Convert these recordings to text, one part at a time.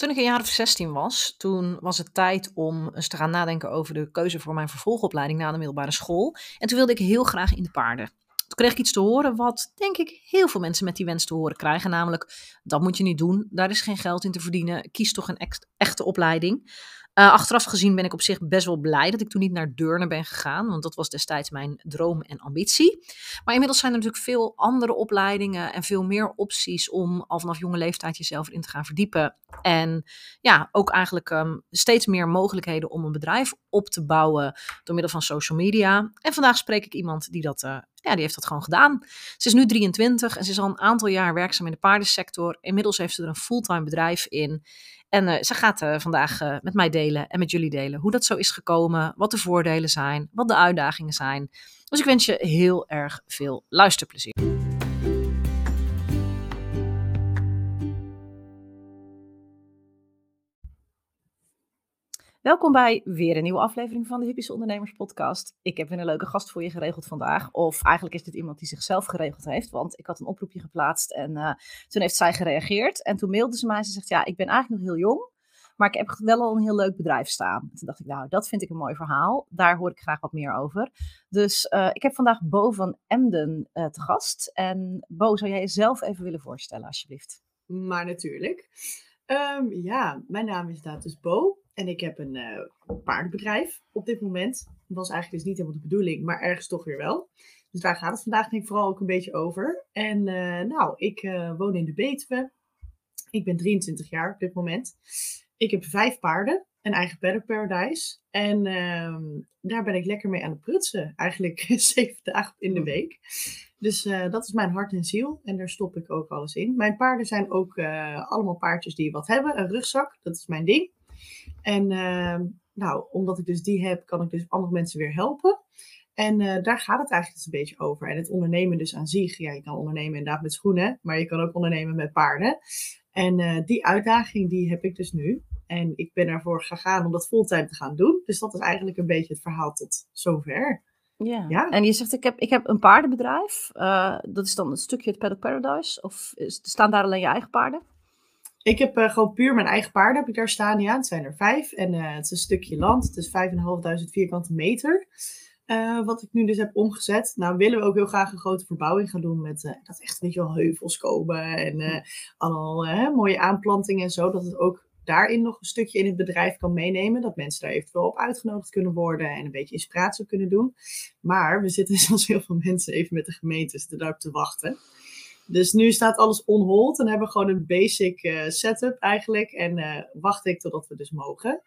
Toen ik een jaar of 16 was, toen was het tijd om eens te gaan nadenken over de keuze voor mijn vervolgopleiding na de middelbare school. En toen wilde ik heel graag in de paarden. Toen kreeg ik iets te horen wat, denk ik, heel veel mensen met die wens te horen krijgen. Namelijk, dat moet je niet doen, daar is geen geld in te verdienen. Kies toch een echte opleiding. Uh, achteraf gezien ben ik op zich best wel blij dat ik toen niet naar Deurne ben gegaan, want dat was destijds mijn droom en ambitie. Maar inmiddels zijn er natuurlijk veel andere opleidingen en veel meer opties om al vanaf jonge leeftijd jezelf in te gaan verdiepen. En ja, ook eigenlijk um, steeds meer mogelijkheden om een bedrijf op te bouwen door middel van social media. En vandaag spreek ik iemand die dat uh, ja, die heeft dat gewoon gedaan. Ze is nu 23 en ze is al een aantal jaar werkzaam in de paardensector. Inmiddels heeft ze er een fulltime bedrijf in. En uh, ze gaat uh, vandaag uh, met mij delen en met jullie delen hoe dat zo is gekomen, wat de voordelen zijn, wat de uitdagingen zijn. Dus ik wens je heel erg veel luisterplezier. Welkom bij weer een nieuwe aflevering van de Hippische Ondernemers Podcast. Ik heb weer een leuke gast voor je geregeld vandaag. Of eigenlijk is dit iemand die zichzelf geregeld heeft. Want ik had een oproepje geplaatst en uh, toen heeft zij gereageerd. En toen mailde ze mij. Ze zegt: Ja, ik ben eigenlijk nog heel jong. Maar ik heb wel al een heel leuk bedrijf staan. Toen dacht ik: Nou, dat vind ik een mooi verhaal. Daar hoor ik graag wat meer over. Dus uh, ik heb vandaag Bo van Emden uh, te gast. En Bo, zou jij jezelf even willen voorstellen, alsjeblieft? Maar natuurlijk. Um, ja, mijn naam is inderdaad dus Bo. En ik heb een uh, paardenbedrijf op dit moment. Dat was eigenlijk dus niet helemaal de bedoeling, maar ergens toch weer wel. Dus daar gaat het vandaag denk ik vooral ook een beetje over. En uh, nou, ik uh, woon in de Betuwe. Ik ben 23 jaar op dit moment. Ik heb vijf paarden, een eigen paddock paradise. En ehm, daar ben ik lekker mee aan het prutsen. Eigenlijk zeven dagen in de week. Dus dat is mijn hart en ziel. En daar stop ik ook alles in. Mijn paarden zijn ook allemaal paardjes die wat hebben. Een rugzak, dat is mijn ding. En uh, nou, omdat ik dus die heb, kan ik dus andere mensen weer helpen. En uh, daar gaat het eigenlijk dus een beetje over. En het ondernemen dus aan zich. Ja, je kan ondernemen inderdaad met schoenen, maar je kan ook ondernemen met paarden. En uh, die uitdaging, die heb ik dus nu. En ik ben ervoor gegaan om dat fulltime te gaan doen. Dus dat is eigenlijk een beetje het verhaal tot zover. Ja. ja. En je zegt, ik heb, ik heb een paardenbedrijf. Uh, dat is dan een stukje het Paddock Paradise. Of is, staan daar alleen je eigen paarden? Ik heb uh, gewoon puur mijn eigen paarden heb ik daar staan. Ja, het zijn er vijf. En uh, het is een stukje land. Het is 5.500 vierkante meter. Uh, wat ik nu dus heb omgezet. Nou willen we ook heel graag een grote verbouwing gaan doen. Met dat echt weet je wel heuvels komen. En allemaal mooie aanplantingen en zo. Dat het ook daarin nog een stukje in het bedrijf kan meenemen. Dat mensen daar eventueel op uitgenodigd kunnen worden. En een beetje inspiratie kunnen doen. Maar we zitten zoals heel veel mensen even met de gemeentes daarop te wachten. Dus nu staat alles on hold en hebben we gewoon een basic uh, setup eigenlijk. En uh, wacht ik totdat we dus mogen.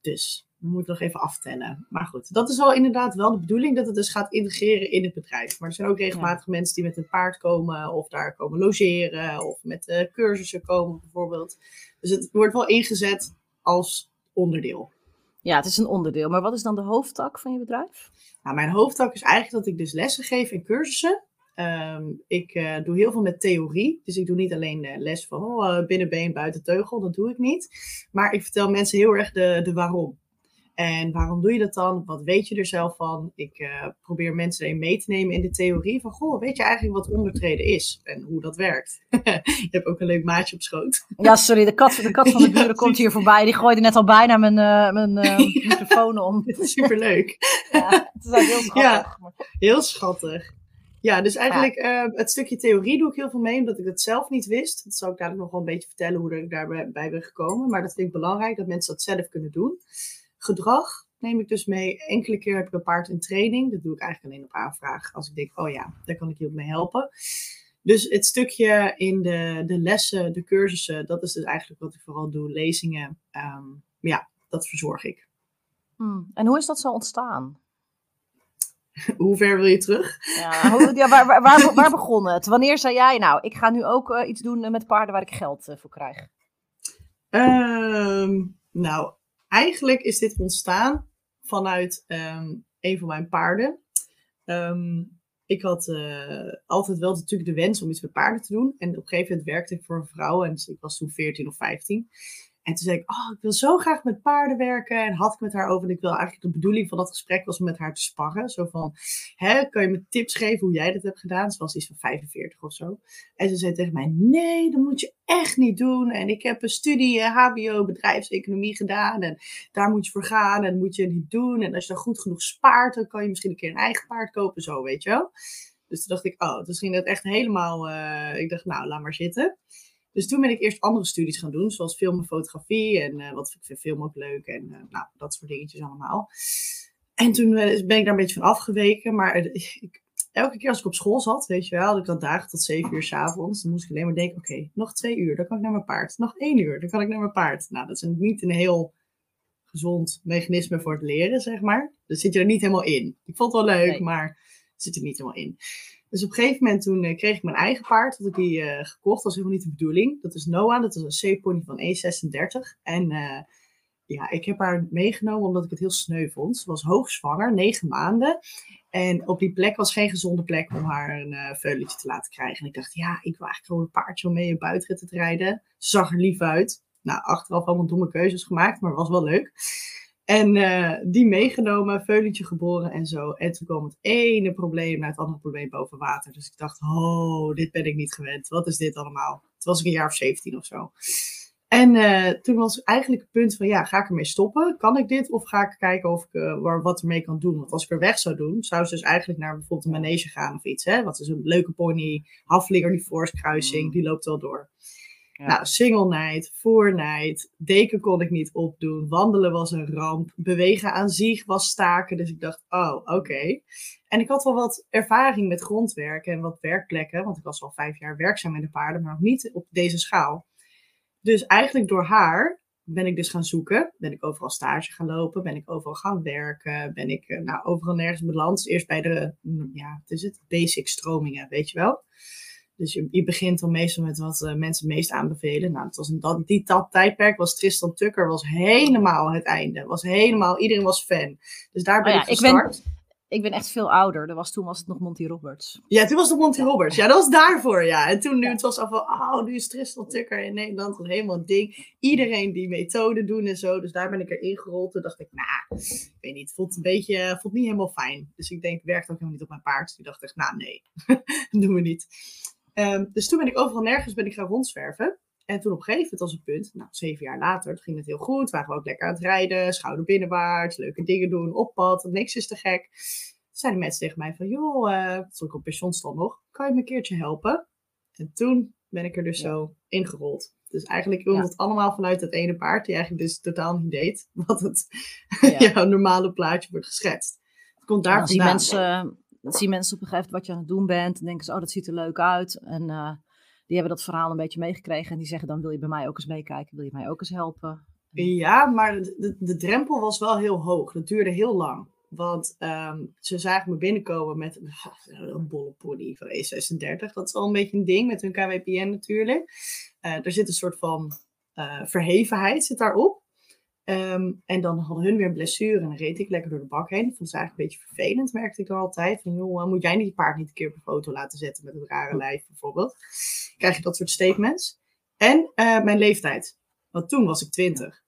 Dus we moeten nog even aftellen. Maar goed, dat is wel inderdaad wel de bedoeling dat het dus gaat integreren in het bedrijf. Maar er zijn ook regelmatig ja. mensen die met een paard komen of daar komen logeren of met uh, cursussen komen bijvoorbeeld. Dus het wordt wel ingezet als onderdeel. Ja, het is een onderdeel. Maar wat is dan de hoofdtak van je bedrijf? Nou, mijn hoofdtak is eigenlijk dat ik dus lessen geef en cursussen. Um, ik uh, doe heel veel met theorie. Dus ik doe niet alleen uh, les van oh, uh, binnenbeen, buiten teugel. Dat doe ik niet. Maar ik vertel mensen heel erg de, de waarom. En waarom doe je dat dan? Wat weet je er zelf van? Ik probeer mensen erin mee te nemen in de theorie van... Goh, weet je eigenlijk wat ondertreden is? En hoe dat werkt? je hebt ook een leuk maatje op schoot. ja, sorry. De kat, de kat van de buren ja, komt hier voorbij. Die gooide net al bijna mijn, mijn microfoon om. Superleuk. ja, het is ook heel schattig. Ja, heel schattig. Ja, dus eigenlijk ja. Uh, het stukje theorie doe ik heel veel mee, omdat ik het zelf niet wist. Dat zal ik dadelijk nog wel een beetje vertellen hoe ik daarbij ben gekomen. Maar dat vind ik belangrijk, dat mensen dat zelf kunnen doen. Gedrag neem ik dus mee. Enkele keer heb ik een paard in training. Dat doe ik eigenlijk alleen op aanvraag. Als ik denk, oh ja, daar kan ik je mee helpen. Dus het stukje in de, de lessen, de cursussen, dat is dus eigenlijk wat ik vooral doe. Lezingen, um, ja, dat verzorg ik. Hmm. En hoe is dat zo ontstaan? Hoe ver wil je terug? Ja, hoe, ja waar, waar, waar, waar, begon het? Wanneer zei jij, nou, ik ga nu ook uh, iets doen met paarden waar ik geld uh, voor krijg? Um, nou, eigenlijk is dit ontstaan vanuit um, een van mijn paarden. Um, ik had uh, altijd wel natuurlijk de wens om iets met paarden te doen. En op een gegeven moment werkte ik voor een vrouw en ik was toen 14 of 15. En toen zei ik, oh, ik wil zo graag met paarden werken. En had ik met haar over. En ik wil eigenlijk de bedoeling van dat gesprek was om met haar te sparren. Zo van, hè, kan je me tips geven hoe jij dat hebt gedaan? Ze was iets van 45 of zo. En ze zei tegen mij, nee, dat moet je echt niet doen. En ik heb een studie HBO bedrijfseconomie gedaan. En daar moet je voor gaan. En dat moet je niet doen. En als je dan goed genoeg spaart, dan kan je misschien een keer een eigen paard kopen. Zo, weet je wel. Dus toen dacht ik, oh, toen ging dat echt helemaal... Uh, ik dacht, nou, laat maar zitten. Dus toen ben ik eerst andere studies gaan doen, zoals film en fotografie. En uh, wat ik vind film ook leuk. En uh, nou, dat soort dingetjes allemaal. En toen ben ik daar een beetje van afgeweken. Maar ik, elke keer als ik op school zat, weet je wel, ik had dagen tot zeven uur s'avonds. Dan moest ik alleen maar denken, oké, nog twee uur, dan kan ik naar mijn paard. Nog één uur, dan kan ik naar mijn paard. Nou, dat is niet een heel gezond mechanisme voor het leren, zeg maar. Dus zit je er niet helemaal in. Ik vond het wel leuk, maar zit er niet helemaal in. Dus op een gegeven moment toen uh, kreeg ik mijn eigen paard. Had ik die uh, gekocht. Dat was helemaal niet de bedoeling. Dat is Noah. Dat is een C-pony van E36. En uh, ja, ik heb haar meegenomen omdat ik het heel sneu vond. Ze was hoogzwanger, negen maanden. En op die plek was geen gezonde plek om haar een uh, veulentje te laten krijgen. En ik dacht, ja, ik wil eigenlijk gewoon een paardje om mee een buitenrit te rijden. Ze zag er lief uit. Nou, achteraf allemaal domme keuzes gemaakt, maar was wel leuk. En uh, die meegenomen, veulentje geboren en zo. En toen kwam het ene probleem naar het andere probleem boven water. Dus ik dacht, oh, dit ben ik niet gewend. Wat is dit allemaal? Toen was ik een jaar of 17 of zo. En uh, toen was eigenlijk het punt van, ja, ga ik ermee stoppen? Kan ik dit? Of ga ik kijken of ik uh, waar, wat ermee kan doen? Want als ik er weg zou doen, zou ze dus eigenlijk naar bijvoorbeeld een manege gaan of iets. Hè? Wat is een leuke pony, halflinger, die force kruising, mm. die loopt wel door. Nou, single night, voornight, deken kon ik niet opdoen, wandelen was een ramp, bewegen aan zich was staken. Dus ik dacht, oh, oké. En ik had wel wat ervaring met grondwerk en wat werkplekken, want ik was al vijf jaar werkzaam met de paarden, maar nog niet op deze schaal. Dus eigenlijk door haar ben ik dus gaan zoeken. Ben ik overal stage gaan lopen. Ben ik overal gaan werken. Ben ik nou, overal nergens beland. Eerst bij de, ja, wat is het? Basic stromingen, weet je wel. Dus je, je begint dan meestal met wat uh, mensen het meest aanbevelen. Nou, het was dat, die dat tijdperk was Tristan Tucker was helemaal het einde. Was helemaal, iedereen was fan. Dus daar ben oh ja, ik gestart. Ik ben, ik ben echt veel ouder. Dat was, toen was het nog Monty Roberts. Ja, toen was het Monty Roberts. Ja, dat was daarvoor, ja. En toen nu, het was al van, oh, nu is Tristan Tucker in Nederland een helemaal een ding. Iedereen die methode doen en zo. Dus daar ben ik erin gerold. Toen dacht ik, nou, ik weet niet, voelt een beetje, voelt niet helemaal fijn. Dus ik denk, werkt ook helemaal niet op mijn paard. Dus ik dacht echt, nou, nee, dat doen we niet. Um, dus toen ben ik overal nergens ben ik gaan rondzwerven. En toen op een gegeven moment was het punt, nou, zeven jaar later, toen ging het heel goed. Waren we ook lekker aan het rijden, schouder binnenwaarts, leuke dingen doen, op pad, niks is te gek. Toen zeiden mensen tegen mij van, joh, uh, toen ik op pensioenstand nog, kan je me een keertje helpen? En toen ben ik er dus ja. zo ingerold. Dus eigenlijk komt ja. het allemaal vanuit dat ene paard, die eigenlijk dus totaal niet deed wat het ja. jouw normale plaatje wordt geschetst. Het komt daar vandaan. mensen dat zien mensen op een gegeven wat je aan het doen bent. En denken ze, oh, dat ziet er leuk uit. En uh, die hebben dat verhaal een beetje meegekregen. En die zeggen dan, wil je bij mij ook eens meekijken? Wil je mij ook eens helpen? Ja, maar de, drempel was wel heel hoog. Dat duurde heel lang. Want um, ze zagen me binnenkomen met een bolle pony van E36. Dat is al een beetje een ding met hun KWPN natuurlijk. Uh, er zit een soort van uh, verhevenheid zit daarop. Um, en dan hadden hun weer een blessure en dan reed ik lekker door de bak heen. Dat vond ze eigenlijk een beetje vervelend, merkte ik dan altijd. Van, joh, moet jij niet je paard niet een keer op een foto laten zetten met een rare lijf bijvoorbeeld? Krijg je dat soort statements. En uh, mijn leeftijd. Want toen was ik twintig.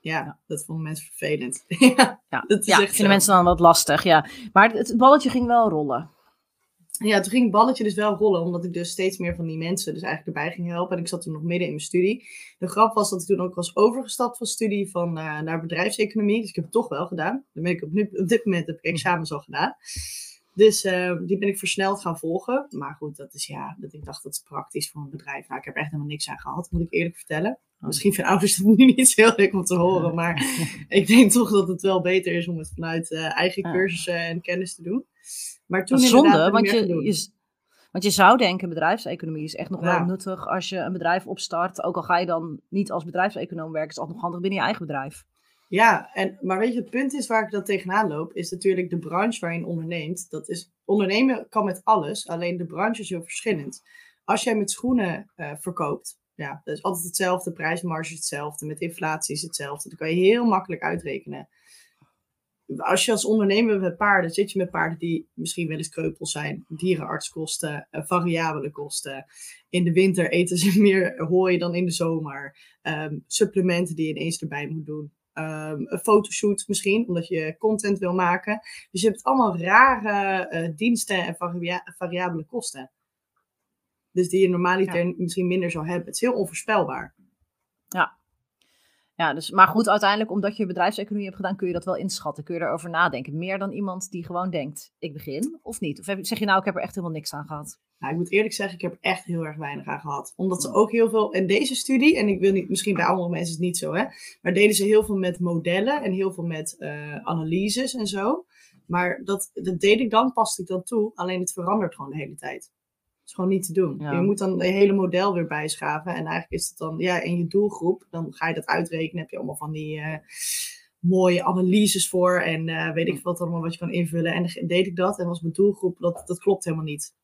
Ja, dat vonden mensen vervelend. ja, ja, dat is ja vinden mensen dan wat lastig, ja. Maar het balletje ging wel rollen ja, toen ging het balletje dus wel rollen, omdat ik dus steeds meer van die mensen dus eigenlijk erbij ging helpen. En ik zat toen nog midden in mijn studie. De grap was dat ik toen ook was overgestapt van studie van, uh, naar bedrijfseconomie. Dus ik heb het toch wel gedaan. Dan ben ik op, nu, op dit moment heb ik examens al gedaan. Dus uh, die ben ik versneld gaan volgen. Maar goed, dat is ja, dat ik dacht dat is praktisch voor een bedrijf. Nou, ik heb echt helemaal niks aan gehad, moet ik eerlijk vertellen. Oh. Misschien vinden ouders het nu niet heel leuk om te horen. Maar ik denk toch dat het wel beter is om het vanuit uh, eigen cursussen en kennis te doen. Maar toen zonde, want je, je, want je zou denken, bedrijfseconomie is echt nog wel nuttig als je een bedrijf opstart. Ook al ga je dan niet als bedrijfseconoom werken, is het altijd nog handig binnen je eigen bedrijf. Ja, en, maar weet je, het punt is waar ik dan tegenaan loop, is natuurlijk de branche waarin je onderneemt. Dat is, ondernemen kan met alles, alleen de branche is heel verschillend. Als jij met schoenen uh, verkoopt, ja, dat is altijd hetzelfde, prijsmarge is hetzelfde, met inflatie is hetzelfde. Dat kan je heel makkelijk uitrekenen als je als ondernemer met paarden, zit je met paarden die misschien wel eens kreupels zijn, dierenartskosten, uh, variabele kosten. In de winter eten ze meer hooi dan in de zomer. Ehm, supplementen die je ineens erbij moet doen. Um, een fotoshoot misschien, omdat je content wil maken. Dus je hebt allemaal rare uh, diensten en varia variabele kosten. Dus die je normaliter ja. misschien minder zou hebben. Het is heel onvoorspelbaar. Ja. Ja, dus, maar goed, uiteindelijk, omdat je bedrijfseconomie hebt gedaan, kun je dat wel inschatten. Kun je erover nadenken. Meer dan iemand die gewoon denkt, ik begin, of niet? Of zeg je nou, ik heb er echt helemaal niks aan gehad? Nou, ik moet eerlijk zeggen, ik heb er echt heel erg weinig aan gehad. Omdat ze ook heel veel, in deze studie, en ik wil niet, misschien bij andere mensen is het niet zo, hè. Maar deden ze heel veel met modellen en heel veel met uh, analyses en zo. Maar dat, dat deed ik dan, paste ik dan toe. Alleen het verandert gewoon de hele tijd is gewoon niet te doen. Ja. Je moet dan het hele model weer bijschaven. En eigenlijk is het dan, ja, in je doelgroep, dan ga je dat uitrekenen. Heb je allemaal van die uh, mooie analyses voor. En uh, weet ik wat allemaal wat je kan invullen. En dan deed ik dat. En was mijn doelgroep, dat, dat klopt helemaal niet.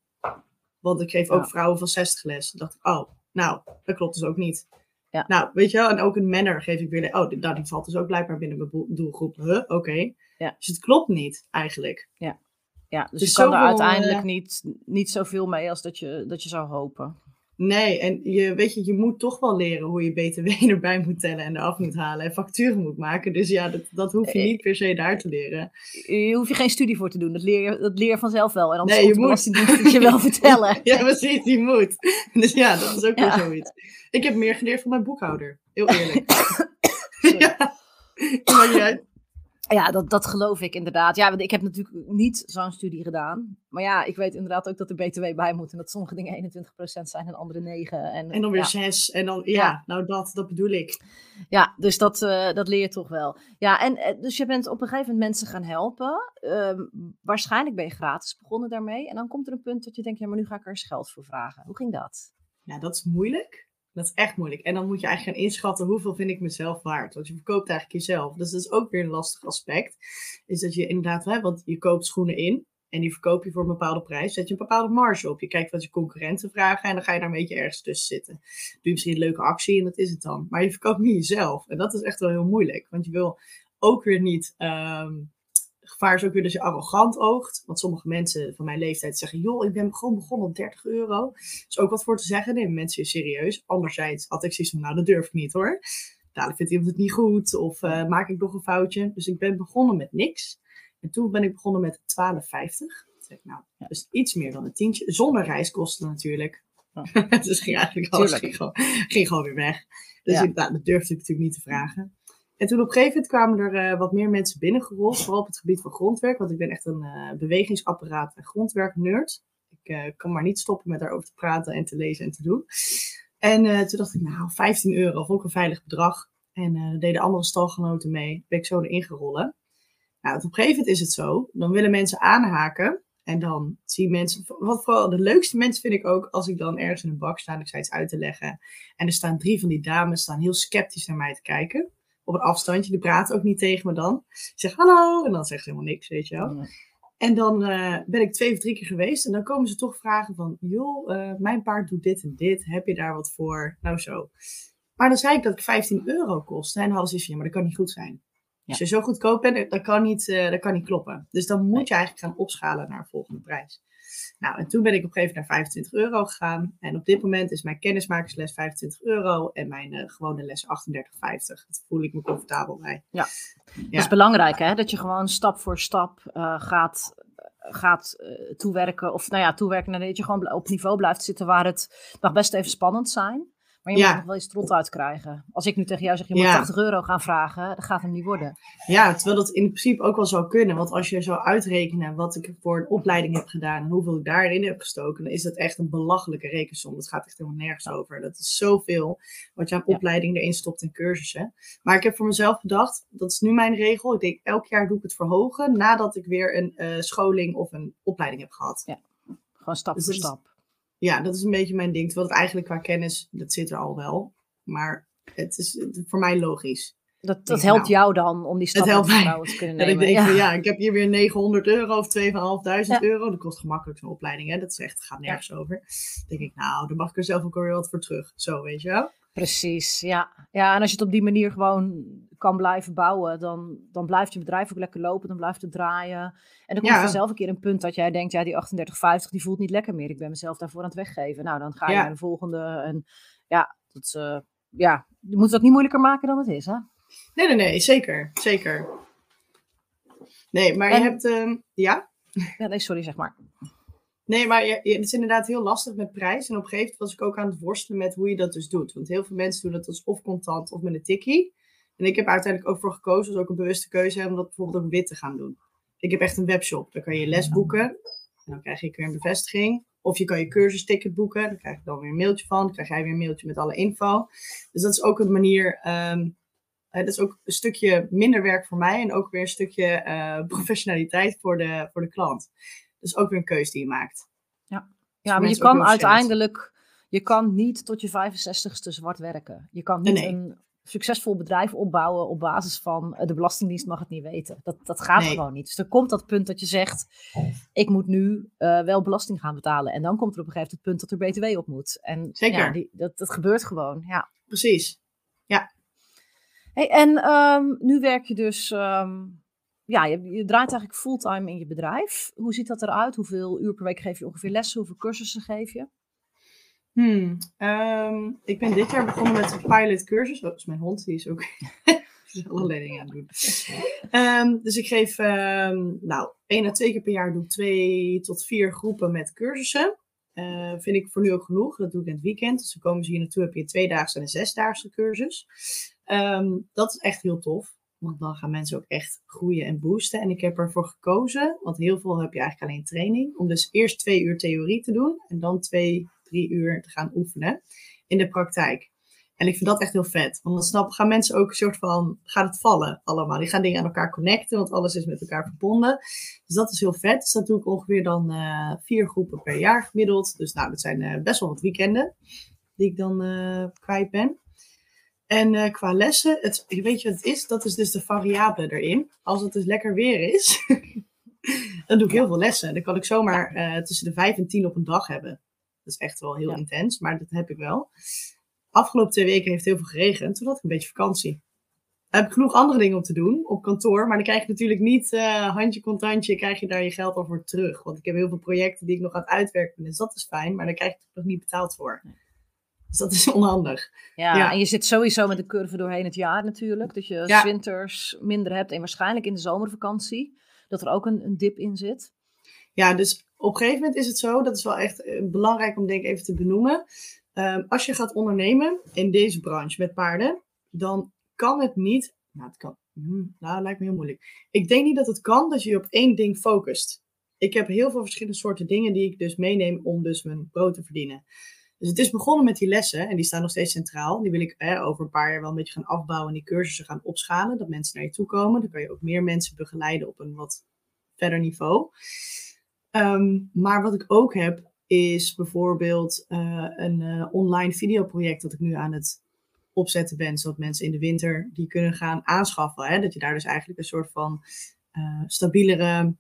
Want ik geef ook vrouwen van 60 les. Dan dacht ik, oh, nou, dat klopt dus ook niet. Ja. Nou, weet je wel, en ook een manner geef ik weer. Oh, nou, die valt dus ook blijkbaar binnen mijn doelgroep. Huh, oké. Okay. Ja. Dus het klopt niet, eigenlijk. Ja. Ja, dus, dus je kan er uiteindelijk uh, niet, niet zoveel mee als dat je, dat je zou hopen. Nee, en je, weet je, je moet toch wel leren hoe je BTW erbij moet tellen en eraf moet halen en facturen moet maken. Dus ja, dat, dat hoef je niet per se daar te leren. Je hoef je geen studie voor te doen, dat leer je, dat leer je vanzelf wel. En anders nee, je moet het je wel vertellen. ja, precies, die moet. Dus ja, dat is ook ja. weer zoiets. Ik heb meer geleerd van mijn boekhouder, heel eerlijk. ja. Ja, dat, dat geloof ik inderdaad. Ja, want ik heb natuurlijk niet zo'n studie gedaan. Maar ja, ik weet inderdaad ook dat er BTW bij moet. En dat sommige dingen 21% zijn en andere 9. En, en dan weer ja. 6. En dan, ja, ja, nou dat, dat bedoel ik. Ja, dus dat, uh, dat leer je toch wel. Ja, en dus je bent op een gegeven moment mensen gaan helpen. Um, waarschijnlijk ben je gratis begonnen daarmee. En dan komt er een punt dat je denkt, ja, maar nu ga ik er eens geld voor vragen. Hoe ging dat? Ja, dat is moeilijk. Dat is echt moeilijk. En dan moet je eigenlijk gaan inschatten hoeveel vind ik mezelf waard. Want je verkoopt eigenlijk jezelf. Dus dat is ook weer een lastig aspect. Is dat je inderdaad, hè, want je koopt schoenen in. En die verkoop je voor een bepaalde prijs. Zet je een bepaalde marge op. Je kijkt wat je concurrenten vragen. En dan ga je daar een beetje ergens tussen zitten. Doe je misschien een leuke actie en dat is het dan. Maar je verkoopt niet jezelf. En dat is echt wel heel moeilijk. Want je wil ook weer niet um, gevaar is ook weer dat je arrogant oogt. Want sommige mensen van mijn leeftijd zeggen: joh, ik ben gewoon begonnen op 30 euro. is ook wat voor te zeggen. Nemen mensen je serieus. Anderzijds had ik zoiets van: nou, dat durf ik niet hoor. Dadelijk vindt iemand het niet goed. Of uh, maak ik nog een foutje. Dus ik ben begonnen met niks. En toen ben ik begonnen met 12,50. Nou, dus iets meer dan een tientje. Zonder reiskosten natuurlijk. Ja. dus ging eigenlijk alles ging gewoon, ging gewoon weer weg. Dus ja. ik, nou, dat durfde ik natuurlijk niet te vragen. En toen op een gegeven moment kwamen er uh, wat meer mensen binnengerold, vooral op het gebied van grondwerk, want ik ben echt een uh, bewegingsapparaat en grondwerk-nerd. Ik uh, kan maar niet stoppen met daarover te praten en te lezen en te doen. En toen dacht ik, nou, 15 euro, vond een veilig bedrag. En deden andere stalgenoten mee, ben ik zo erin gerollen. Nou, op een gegeven moment is het zo, dan willen mensen aanhaken. En dan zien mensen, wat vooral de leukste mensen vind ik ook, als ik dan ergens in een bak sta en ik sta iets uit te leggen. En er staan drie van die dames staan heel sceptisch naar mij te kijken op een afstandje. Die praten ook niet tegen me dan. Ik zeg hallo en dan zegt ze helemaal niks, weet je wel. En dan uh, ben ik twee of drie keer geweest en dan komen ze toch vragen van, joh, uh, mijn paard doet dit en dit, heb je daar wat voor? Nou zo. Maar dan zei ik dat ik 15 euro kostte en dan hadden ze van, ja, maar dat kan niet goed zijn. Ja. Als je zo goedkoop bent, dat kan niet, uh, dat kan niet kloppen. Dus dan moet je eigenlijk gaan opschalen naar een volgende prijs. Nou, en toen ben ik op een gegeven moment naar 25 euro gegaan. En op dit moment is mijn kennismakersles 25 euro en mijn uh, gewone les 38,50. Dat voel ik me comfortabel bij. Ja, ja. dat is belangrijk hè, dat je gewoon stap voor stap uh, gaat, gaat uh, toewerken. Of nou ja, toewerken naar dat je gewoon op niveau blijft zitten waar het mag best even spannend zijn. Maar je ja. moet nog wel eens trot uitkrijgen. Als ik nu tegen jou zeg, je moet ja. 80 euro gaan vragen, dat gaat hem niet worden. Ja, terwijl dat in principe ook wel zou kunnen. Want als je zou uitrekenen wat ik voor een opleiding heb gedaan en hoeveel ik daarin heb gestoken, dan is dat echt een belachelijke rekensom. Dat gaat echt helemaal nergens over. Dat is zoveel wat je aan opleiding erin stopt en cursussen. Maar ik heb voor mezelf bedacht, dat is nu mijn regel. Ik denk, elk jaar doe ik het verhogen nadat ik weer een uh, scholing of een opleiding heb gehad. Ja, gewoon stap dus voor stap ja, dat is een beetje mijn ding. Terwijl het eigenlijk qua kennis, dat zit er al wel. Maar het is voor mij logisch. Dat, dat helpt nou, jou dan om die stap te kunnen nemen. ik denk ja. Van, ja, ik heb hier weer 900 euro of 2.500 ja. euro. Dat kost gemakkelijk zo'n opleiding. Hè? Dat is echt, gaat nergens ja. over. Dan denk ik, nou, dan mag ik er zelf ook weer wat voor terug. Zo, weet je wel. Precies, ja. Ja, en als je het op die manier gewoon kan blijven bouwen, dan, dan blijft je bedrijf ook lekker lopen, dan blijft het draaien. En dan komt Ja. er zelf een keer een punt dat jij denkt, ja, die 38,50 die voelt niet lekker meer. Ik ben mezelf daarvoor aan het weggeven. Nou, dan ga je Ja. naar de volgende. En ja, dat, is, eh, ja, je moet het ook niet moeilijker maken dan het is, hè? Nee, nee, nee, zeker. Zeker. Nee, maar En- je hebt... ehm, ja? Ja, nee, sorry, zeg maar. Nee, maar je, je- het is inderdaad heel lastig met prijs. En op een gegeven moment was ik ook aan het worstelen met hoe je dat dus doet. Want heel veel mensen doen dat als of contant of met een tikkie. En ik heb uiteindelijk ook voor gekozen, dat is ook een bewuste keuze, om dat bijvoorbeeld ook wit te gaan doen. Ik heb echt een webshop. Daar kan je les boeken. En dan krijg je weer een bevestiging. Of je kan je cursusticket boeken. Daar krijg je dan weer een mailtje van. Dan krijg jij weer een mailtje met alle info. Dus dat is ook een manier. eh, dat is ook een stukje minder werk voor mij. En ook weer een stukje eh, professionaliteit voor de, voor de klant. Dus ook weer een keuze die je maakt. Ja, voor maar je kan uiteindelijk, je kan niet tot je 65ste zwart werken. Je kan niet nee. een succesvol bedrijf opbouwen op basis van eh, de Belastingdienst mag het niet weten. Dat, dat gaat Nee. gewoon niet. Dus er komt dat punt dat je zegt, ik moet nu eh, wel belasting gaan betalen. En dan komt er op een gegeven moment het punt dat er BTW op moet. En Zeker. Ja, die, dat, dat gebeurt gewoon, ja. Precies. Hey, en ehm, nu werk je dus, ehm, ja, je, je draait eigenlijk fulltime in je bedrijf. Hoe ziet dat eruit? Hoeveel uur per week geef je ongeveer lessen? Hoeveel cursussen geef je? Hmm, ehm, ik ben dit jaar begonnen met een pilot cursus. Oh, dat is mijn hond, die is ook allerlei dingen aan het doen. Ehm, dus ik geef, ehm, nou, één à twee keer per jaar doe ik twee tot vier groepen met cursussen. Eh, vind ik voor nu ook genoeg. Dat doe ik in het weekend. Dus dan komen ze hier naartoe, heb je een tweedaagse en een zesdaagse cursus. Dat is echt heel tof. Want dan gaan mensen ook echt groeien en boosten. En ik heb ervoor gekozen, want heel veel heb je eigenlijk alleen training, om dus eerst twee uur theorie te doen en dan twee, drie uur te gaan oefenen in de praktijk. En ik vind dat echt heel vet. Want dan snap, gaan mensen ook een soort van, gaat het vallen allemaal. Die gaan dingen aan elkaar connecten, want alles is met elkaar verbonden. Dus dat is heel vet. Dus dat doe ik ongeveer dan eh, vier groepen per jaar gemiddeld. Dus nou, dat zijn eh, best wel wat weekenden die ik dan eh, kwijt ben. En qua lessen, het, weet je wat het is? Dat is dus de variabele erin. Als het dus lekker weer is, dan doe ik heel veel lessen. Dan kan ik zomaar tussen de vijf en tien op een dag hebben. Dat is echt wel heel Ja. intens, maar dat heb ik wel. Afgelopen twee weken heeft het heel veel geregend. Toen had ik een beetje vakantie. Dan heb ik genoeg andere dingen om te doen op kantoor. Maar dan krijg je natuurlijk niet eh, handje contantje, krijg je daar je geld al voor terug. Want ik heb heel veel projecten die ik nog aan het uitwerken ben. Dus dat is fijn, maar daar krijg je nog niet betaald voor. Dus dat is onhandig. Ja, Ja. en je zit sowieso met de curve doorheen het jaar natuurlijk. Dat je Ja. winters minder hebt en waarschijnlijk in de zomervakantie. Dat er ook een, een dip in zit. Ja, dus op een gegeven moment is het zo, dat is wel echt eh, belangrijk om denk even te benoemen. Ehm, als je gaat ondernemen in deze branche met paarden, dan kan het niet. Nou, het kan. hmm, nou, lijkt me heel moeilijk. Ik denk niet dat het kan dat je je op één ding focust. Ik heb heel veel verschillende soorten dingen die ik dus meeneem om dus mijn brood te verdienen. Dus het is begonnen met die lessen en die staan nog steeds centraal. Die wil ik over een paar jaar wel een beetje gaan afbouwen en die cursussen gaan opschalen. Dat mensen naar je toe komen. Dan kan je ook meer mensen begeleiden op een wat verder niveau. Ehm, maar wat ik ook heb, is bijvoorbeeld eh, een eh, online videoproject dat ik nu aan het opzetten ben. Zodat mensen in de winter die kunnen gaan aanschaffen. Hè? Dat je daar dus eigenlijk een soort van eh, stabielere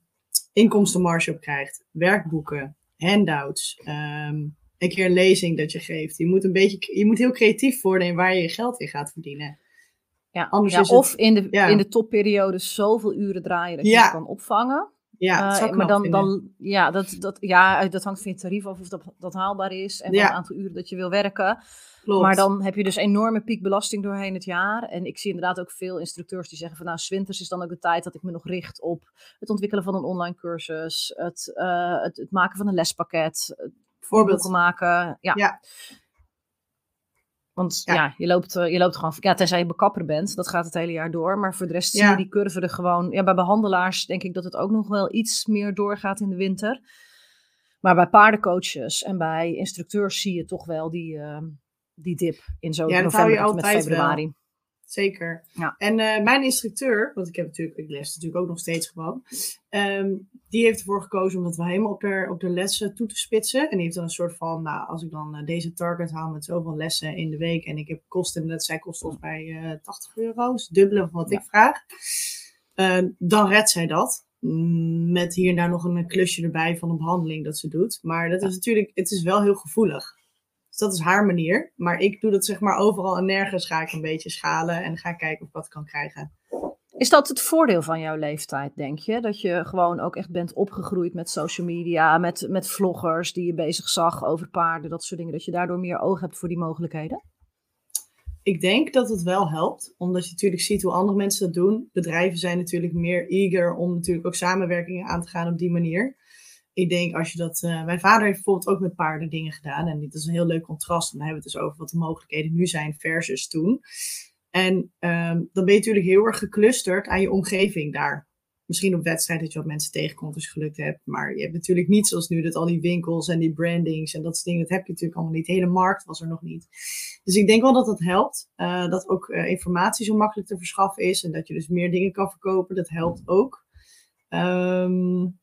inkomstenmarge op krijgt. Werkboeken, handouts, ehm, een keer een lezing dat je geeft. Je moet, een beetje, je moet heel creatief worden in waar je je geld in gaat verdienen. Ja, Anders ja, is het- of in de, ja. in de topperiode zoveel uren draaien dat je Ja. het kan opvangen. Ja, dat Eh, maar dan, vinden. dan, ja, dat, dat, ja, dat hangt van je tarief af of dat, dat haalbaar is. En van Ja. het aantal uren dat je wil werken. Klopt. Maar dan heb je dus enorme piekbelasting doorheen het jaar. En ik zie inderdaad ook veel instructeurs die zeggen van nou, 's winters is dan ook de tijd dat ik me nog richt op het ontwikkelen van een online cursus, het, eh, het, het maken van een lespakket, het Bijvoorbeeld. boeken maken. Ja. Ja. Want ja, Ja. je, loopt, eh, je loopt gewoon, ja, tenzij je bekapper bent, dat gaat het hele jaar door. Maar voor de rest zie je die curve er gewoon, ja, bij behandelaars denk ik dat het ook nog wel iets meer doorgaat in de winter. Maar bij paardencoaches en bij instructeurs zie je toch wel die, eh, die dip in zo Ja, dat hou november je met wel. Zeker. Ja. En eh, mijn instructeur, want ik heb natuurlijk, ik les natuurlijk ook nog steeds gewoon, ehm, die heeft ervoor gekozen om dat wel helemaal op de, op de lessen toe te spitsen. En die heeft dan een soort van, nou, als ik dan eh, deze target haal met zoveel lessen in de week en ik heb kosten, dat zij kost ons bij eh 80 euro, dus het dubbele van wat Ja. ik vraag, eh, dan redt zij dat. Mm, Met hier en daar nog een klusje erbij van een behandeling dat ze doet. Maar dat Ja. is natuurlijk, het is wel heel gevoelig. Dus dat is haar manier. Maar ik doe dat zeg maar overal en nergens ga ik een beetje schalen en ga kijken of ik wat kan krijgen. Is dat het voordeel van jouw leeftijd, denk je? Dat je gewoon ook echt bent opgegroeid met social media, met, met vloggers die je bezig zag over paarden, dat soort dingen. Dat je daardoor meer oog hebt voor die mogelijkheden? Ik denk dat het wel helpt, omdat je natuurlijk ziet hoe andere mensen dat doen. Bedrijven zijn natuurlijk meer eager om natuurlijk ook samenwerkingen aan te gaan op die manier. Ik denk als je dat. Uh, mijn vader heeft bijvoorbeeld ook met paarden dingen gedaan. En dit is een heel leuk contrast. Dan hebben we het dus over wat de mogelijkheden nu zijn versus toen. En um, dan ben je natuurlijk heel erg geclusterd aan je omgeving daar. Misschien op wedstrijd dat je wat mensen tegenkomt als je geluk hebt. Maar je hebt natuurlijk niet zoals nu dat al die winkels en die brandings en dat soort dingen. Dat heb je natuurlijk allemaal niet. De hele markt was er nog niet. Dus ik denk wel dat dat helpt. Uh, dat ook uh, informatie zo makkelijk te verschaffen is. En dat je dus meer dingen kan verkopen. Dat helpt ook. Um,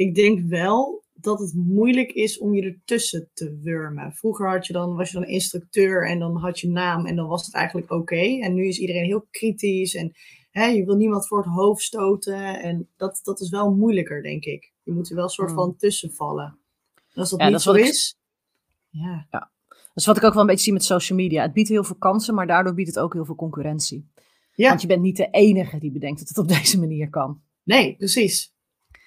ik denk wel dat het moeilijk is om je ertussen te wurmen. Vroeger had je dan, was je dan instructeur en dan had je naam en dan was het eigenlijk oké. En nu is iedereen heel kritisch en hè, je wil niemand voor het hoofd stoten. En dat, dat is wel moeilijker, denk ik. Je moet er wel een soort hmm. van tussen vallen. als dat ja, niet dat zo is... Ja. ja. Dat is wat ik ook wel een beetje zie met social media. Het biedt heel veel kansen, maar daardoor biedt het ook heel veel concurrentie. Ja. Want je bent niet de enige die bedenkt dat het op deze manier kan. Nee, precies.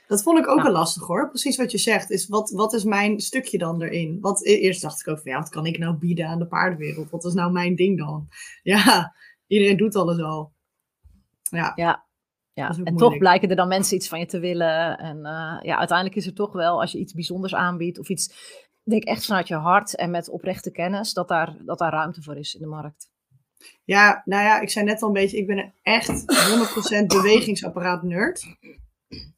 Dat vond ik ook wel lastig hoor. Precies wat je zegt. Is wat, wat is mijn stukje dan erin? Wat, e-, eerst dacht ik ook van ja, wat kan ik nou bieden aan de paardenwereld? Wat is nou mijn ding dan? Ja, iedereen doet alles al. Ja. ja. Ja, en toch blijken er dan mensen iets van je te willen. En uh, ja, uiteindelijk is het toch wel, als je iets bijzonders aanbiedt of iets, denk echt vanuit je hart en met oprechte kennis, dat daar, dat daar ruimte voor is in de markt. Ja, nou ja, ik zei net al een beetje, ik ben een echt 100% bewegingsapparaat nerd.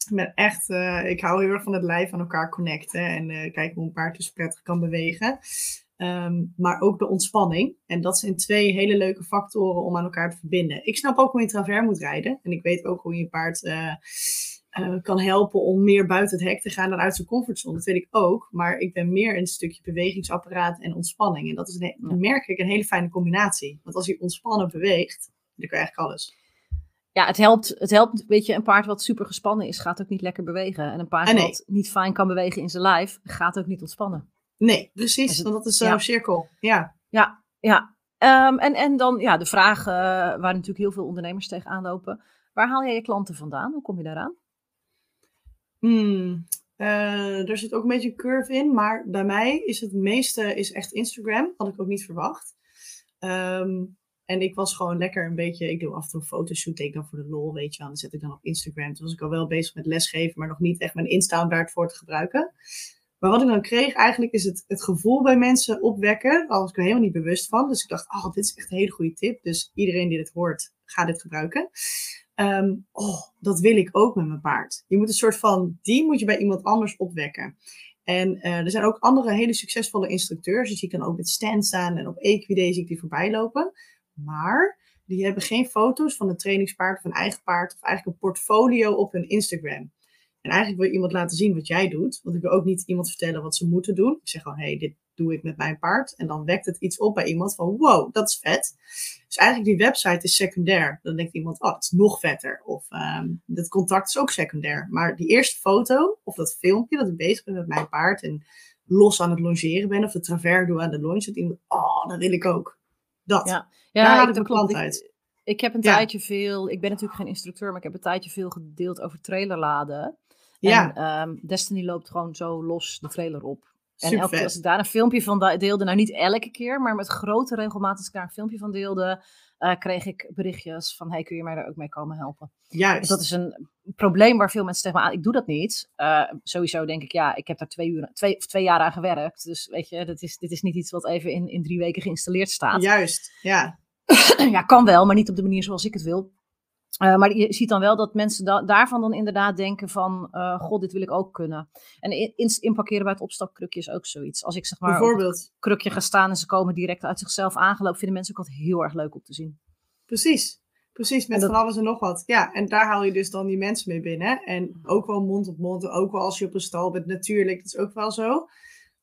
Ik ben echt, uh, ik hou heel erg van het lijf aan elkaar connecten en uh, kijken hoe een paard dus prettig kan bewegen. Um, maar ook de ontspanning. En dat zijn twee hele leuke factoren om aan elkaar te verbinden. Ik snap ook hoe je travers moet rijden. En ik weet ook hoe je paard uh, kan helpen om meer buiten het hek te gaan dan uit zijn comfortzone. Dat weet ik ook. Maar ik ben meer een stukje bewegingsapparaat en ontspanning. En dat is, een, merk ik, een hele fijne combinatie. Want als je ontspannen beweegt, dan kan je eigenlijk alles ja, het helpt, het helpt, weet je, een paard wat super gespannen is, gaat ook niet lekker bewegen. En een paard ah, wat niet fijn kan bewegen in zijn lijf, gaat ook niet ontspannen. Nee, precies, want dat is zo'n cirkel. Ja, ja, ja. Um, en, en dan ja, de vraag uh, waar natuurlijk heel veel ondernemers tegenaan lopen. Waar haal jij je klanten vandaan? Hoe kom je daaraan? Hmm, uh, er zit ook een beetje een curve in, maar bij mij is het meeste is echt Instagram. Had ik ook niet verwacht. Um, en ik was gewoon lekker een beetje, ik doe af en toe een fotoshoot, deed ik dan voor de lol, weet je wel. Dan zet ik dan op Instagram. Toen was ik al wel bezig met lesgeven, maar nog niet echt mijn Insta daarvoor te gebruiken. Maar wat ik dan kreeg eigenlijk is het, het gevoel bij mensen opwekken. Daar was ik er helemaal niet bewust van. Dus ik dacht, oh, dit is echt een hele goede tip. Dus iedereen die dit hoort, ga dit gebruiken. Um, oh, dat wil ik ook met mijn paard. Je moet een soort van, die moet je bij iemand anders opwekken. En uh, er zijn ook andere hele succesvolle instructeurs. Die zie ik ook met stand staan en op Equiday zie ik die voorbij lopen. Maar die hebben geen foto's van een trainingspaard of een eigen paard of eigenlijk een portfolio op hun Instagram. En eigenlijk wil je iemand laten zien wat jij doet. Want ik wil ook niet iemand vertellen wat ze moeten doen. Ik zeg gewoon, hé, hey, dit doe ik met mijn paard. En dan wekt het iets op bij iemand van, wow, dat is vet. Dus eigenlijk die website is secundair. Dan denkt iemand, oh, het is nog vetter. Of um, dat contact is ook secundair. Maar die eerste foto of dat filmpje dat ik bezig ben met mijn paard en los aan het longeren ben of de travers doe aan de longe, dat iemand, oh, dat wil ik ook. Dat. Ja, ja Daar haal ik klant uit. Ik, heb een tijdje veel, ik ben natuurlijk geen instructeur, maar ik heb een tijdje veel gedeeld over trailerladen. Ja. En um, Destiny loopt gewoon zo los de trailer op. En elke keer als ik daar een filmpje van deelde, nou niet elke keer, maar met grote regelmaat als ik daar een filmpje van deelde, kreeg ik berichtjes van, hey, kun je mij daar ook mee komen helpen? Juist. Dat is een probleem waar veel mensen tegen me aan, ik doe dat niet. Uh, sowieso denk ik, ja, ik heb daar twee, uur, twee, twee jaar aan gewerkt. Dus weet je, dit is, dit is niet iets wat even in, in drie weken geïnstalleerd staat. Juist, ja. ja, kan wel, maar niet op de manier zoals ik het wil. Uh, maar je ziet dan wel dat mensen da daarvan dan inderdaad denken van, uh, god, dit wil ik ook kunnen. En in, inparkeren bij het opstapkrukje is ook zoiets. Als ik zeg maar Bijvoorbeeld. op krukje ga staan en ze komen direct uit zichzelf aangelopen, vinden mensen ook altijd heel erg leuk om te zien. Precies, precies, met van alles en nog wat. Ja, en daar haal je dus dan die mensen mee binnen. En ook wel mond op mond, ook wel als je op een stal bent, natuurlijk, dat is ook wel zo.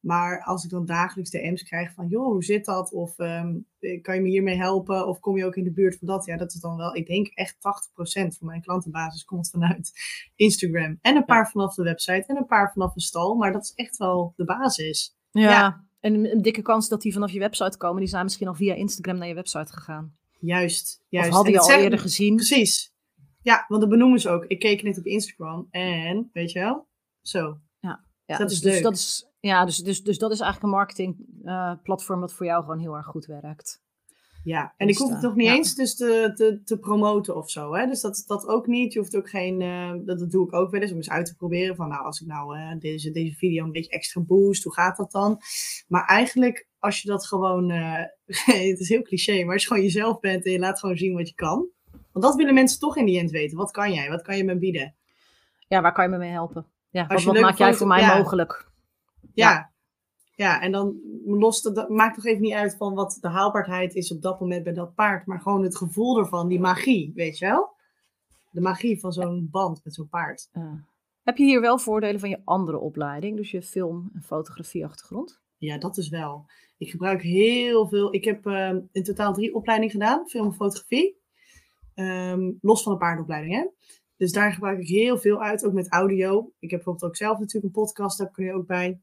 Maar als ik dan dagelijks DM's krijg van, joh, hoe zit dat? Of um, kan je me hiermee helpen? Of kom je ook in de buurt van dat? Ja, dat is dan wel, ik denk echt 80% van mijn klantenbasis komt vanuit Instagram. En een paar vanaf de website en een paar vanaf een stal. Maar dat is echt wel de basis. Ja, En een dikke kans dat die vanaf je website komen. Die zijn misschien al via Instagram naar je website gegaan. Juist, juist. Of hadden En je al zeggen- eerder gezien. Precies. Ja, want dat benoemen ze ook. Ik keek net op Instagram en, weet je wel, zo. Ja, Dat dus, is dus leuk. dat is, ja, dus, dus, dus dat is eigenlijk een marketingplatform platform wat voor jou gewoon heel erg goed werkt. Ja, en ik hoef het nog niet ja. eens dus te, te, te promoten of zo. Hè? Dus dat, dat ook niet. Je hoeft ook geen, eh, dat, dat doe ik ook wel eens om eens uit te proberen. Van nou, als ik nou eh, deze, deze video een beetje extra boost, hoe gaat dat dan? Maar eigenlijk, als je dat gewoon, eh, het is heel cliché, maar als je gewoon jezelf bent en je laat gewoon zien wat je kan. Want dat willen mensen toch in die end weten. Wat kan jij? Wat kan je me bieden? Ja, waar kan je me mee helpen? Ja, wat, maak jij voor mij ja. mogelijk? Ja. ja. en dan lost het, maakt toch even niet uit van wat de haalbaarheid is op dat moment bij dat paard. Maar gewoon het gevoel ervan, die magie, weet je wel? De magie van zo'n band met zo'n paard. Ja. Heb je hier wel voordelen van je andere opleiding? Dus je film- en fotografie-achtergrond? Ja, dat is wel. Ik gebruik heel veel. Ik heb ehm, in totaal drie opleidingen gedaan: film en fotografie. Ehm, los van de paardopleiding, hè? Dus daar gebruik ik heel veel uit, ook met audio. Ik heb bijvoorbeeld ook zelf natuurlijk een podcast, daar er nu ook bij.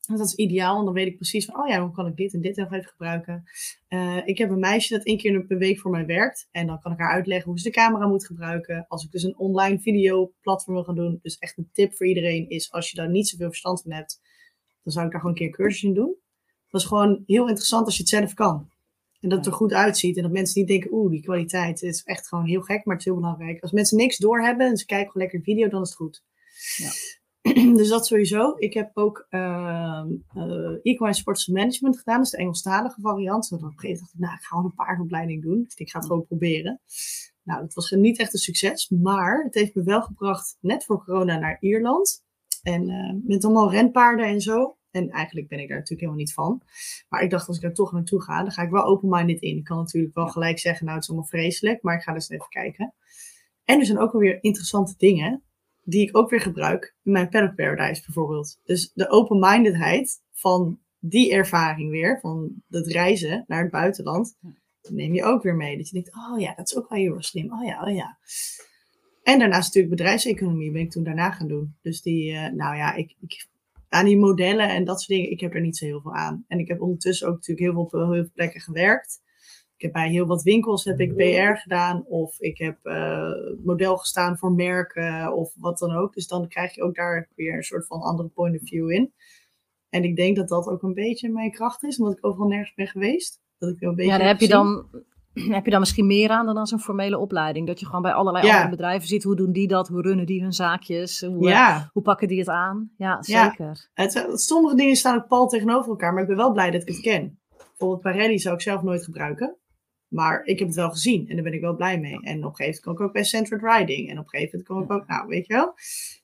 Dat is ideaal, want dan weet ik precies van, oh ja, hoe kan ik dit en dit even gebruiken. Eh, ik heb een meisje dat één keer per week voor mij werkt. En dan kan ik haar uitleggen hoe ze de camera moet gebruiken. Als ik dus een online videoplatform wil gaan doen. Dus echt een tip voor iedereen is, als je daar niet zoveel verstand van hebt, dan zou ik daar gewoon een keer een cursus in doen. Dat is gewoon heel interessant als je het zelf kan. En dat het er goed uitziet. En dat mensen niet denken, oeh, die kwaliteit is echt gewoon heel gek, maar het is heel belangrijk. Als mensen niks doorhebben en ze kijken gewoon lekker video, dan is het goed. Ja. dus dat sowieso. Ik heb ook ehm eh, Equine Sports Management gedaan. Dat is de Engelstalige variant. Zo, op een gegeven moment dacht ik, nou, ik ga gewoon een paardopleiding doen. Dus ik ga het gewoon proberen. Nou, dat was niet echt een succes. Maar het heeft me wel gebracht, net voor corona, naar Ierland. En eh, met allemaal renpaarden en zo. En eigenlijk ben ik daar natuurlijk helemaal niet van. Maar ik dacht, als ik daar toch naartoe ga, dan ga ik wel open-minded in. Ik kan natuurlijk wel gelijk zeggen, nou, het is allemaal vreselijk. Maar ik ga dus even kijken. En er zijn ook alweer interessante dingen die ik ook weer gebruik in mijn Paddock Paradise bijvoorbeeld. Dus de open-mindedheid van die ervaring weer, van het reizen naar het buitenland, neem je ook weer mee. Dat je denkt, oh ja, dat is ook wel heel erg slim. Oh ja, oh ja. En daarnaast natuurlijk bedrijfseconomie ben ik toen daarna gaan doen. Dus die, eh, nou ja, ik, ik, aan die modellen en dat soort dingen, ik heb er niet zo heel veel aan. En ik heb ondertussen ook natuurlijk heel veel op heel veel plekken gewerkt. Ik heb bij heel wat winkels heb ik PR gedaan of ik heb eh, model gestaan voor merken of wat dan ook. Dus dan krijg je ook daar weer een soort van andere point of view in. En ik denk dat dat ook een beetje mijn kracht is, omdat ik overal nergens ben geweest. Dat ik een beetje Ja, daar heb je, dan, heb je dan misschien meer aan dan als een formele opleiding. Dat je gewoon bij allerlei Ja. andere bedrijven ziet. Hoe doen die dat? Hoe runnen die hun zaakjes? Hoe, eh, Ja, hoe pakken die het aan? Ja, zeker. het, sommige dingen staan ook pal tegenover elkaar, maar ik ben wel blij dat ik het ken. Bijvoorbeeld Parelli zou ik zelf nooit gebruiken. Maar ik heb het wel gezien en daar ben ik wel blij mee. En op een gegeven moment kom ik ook bij Centered Riding. En op een gegeven moment kom ik ook, nou weet je wel.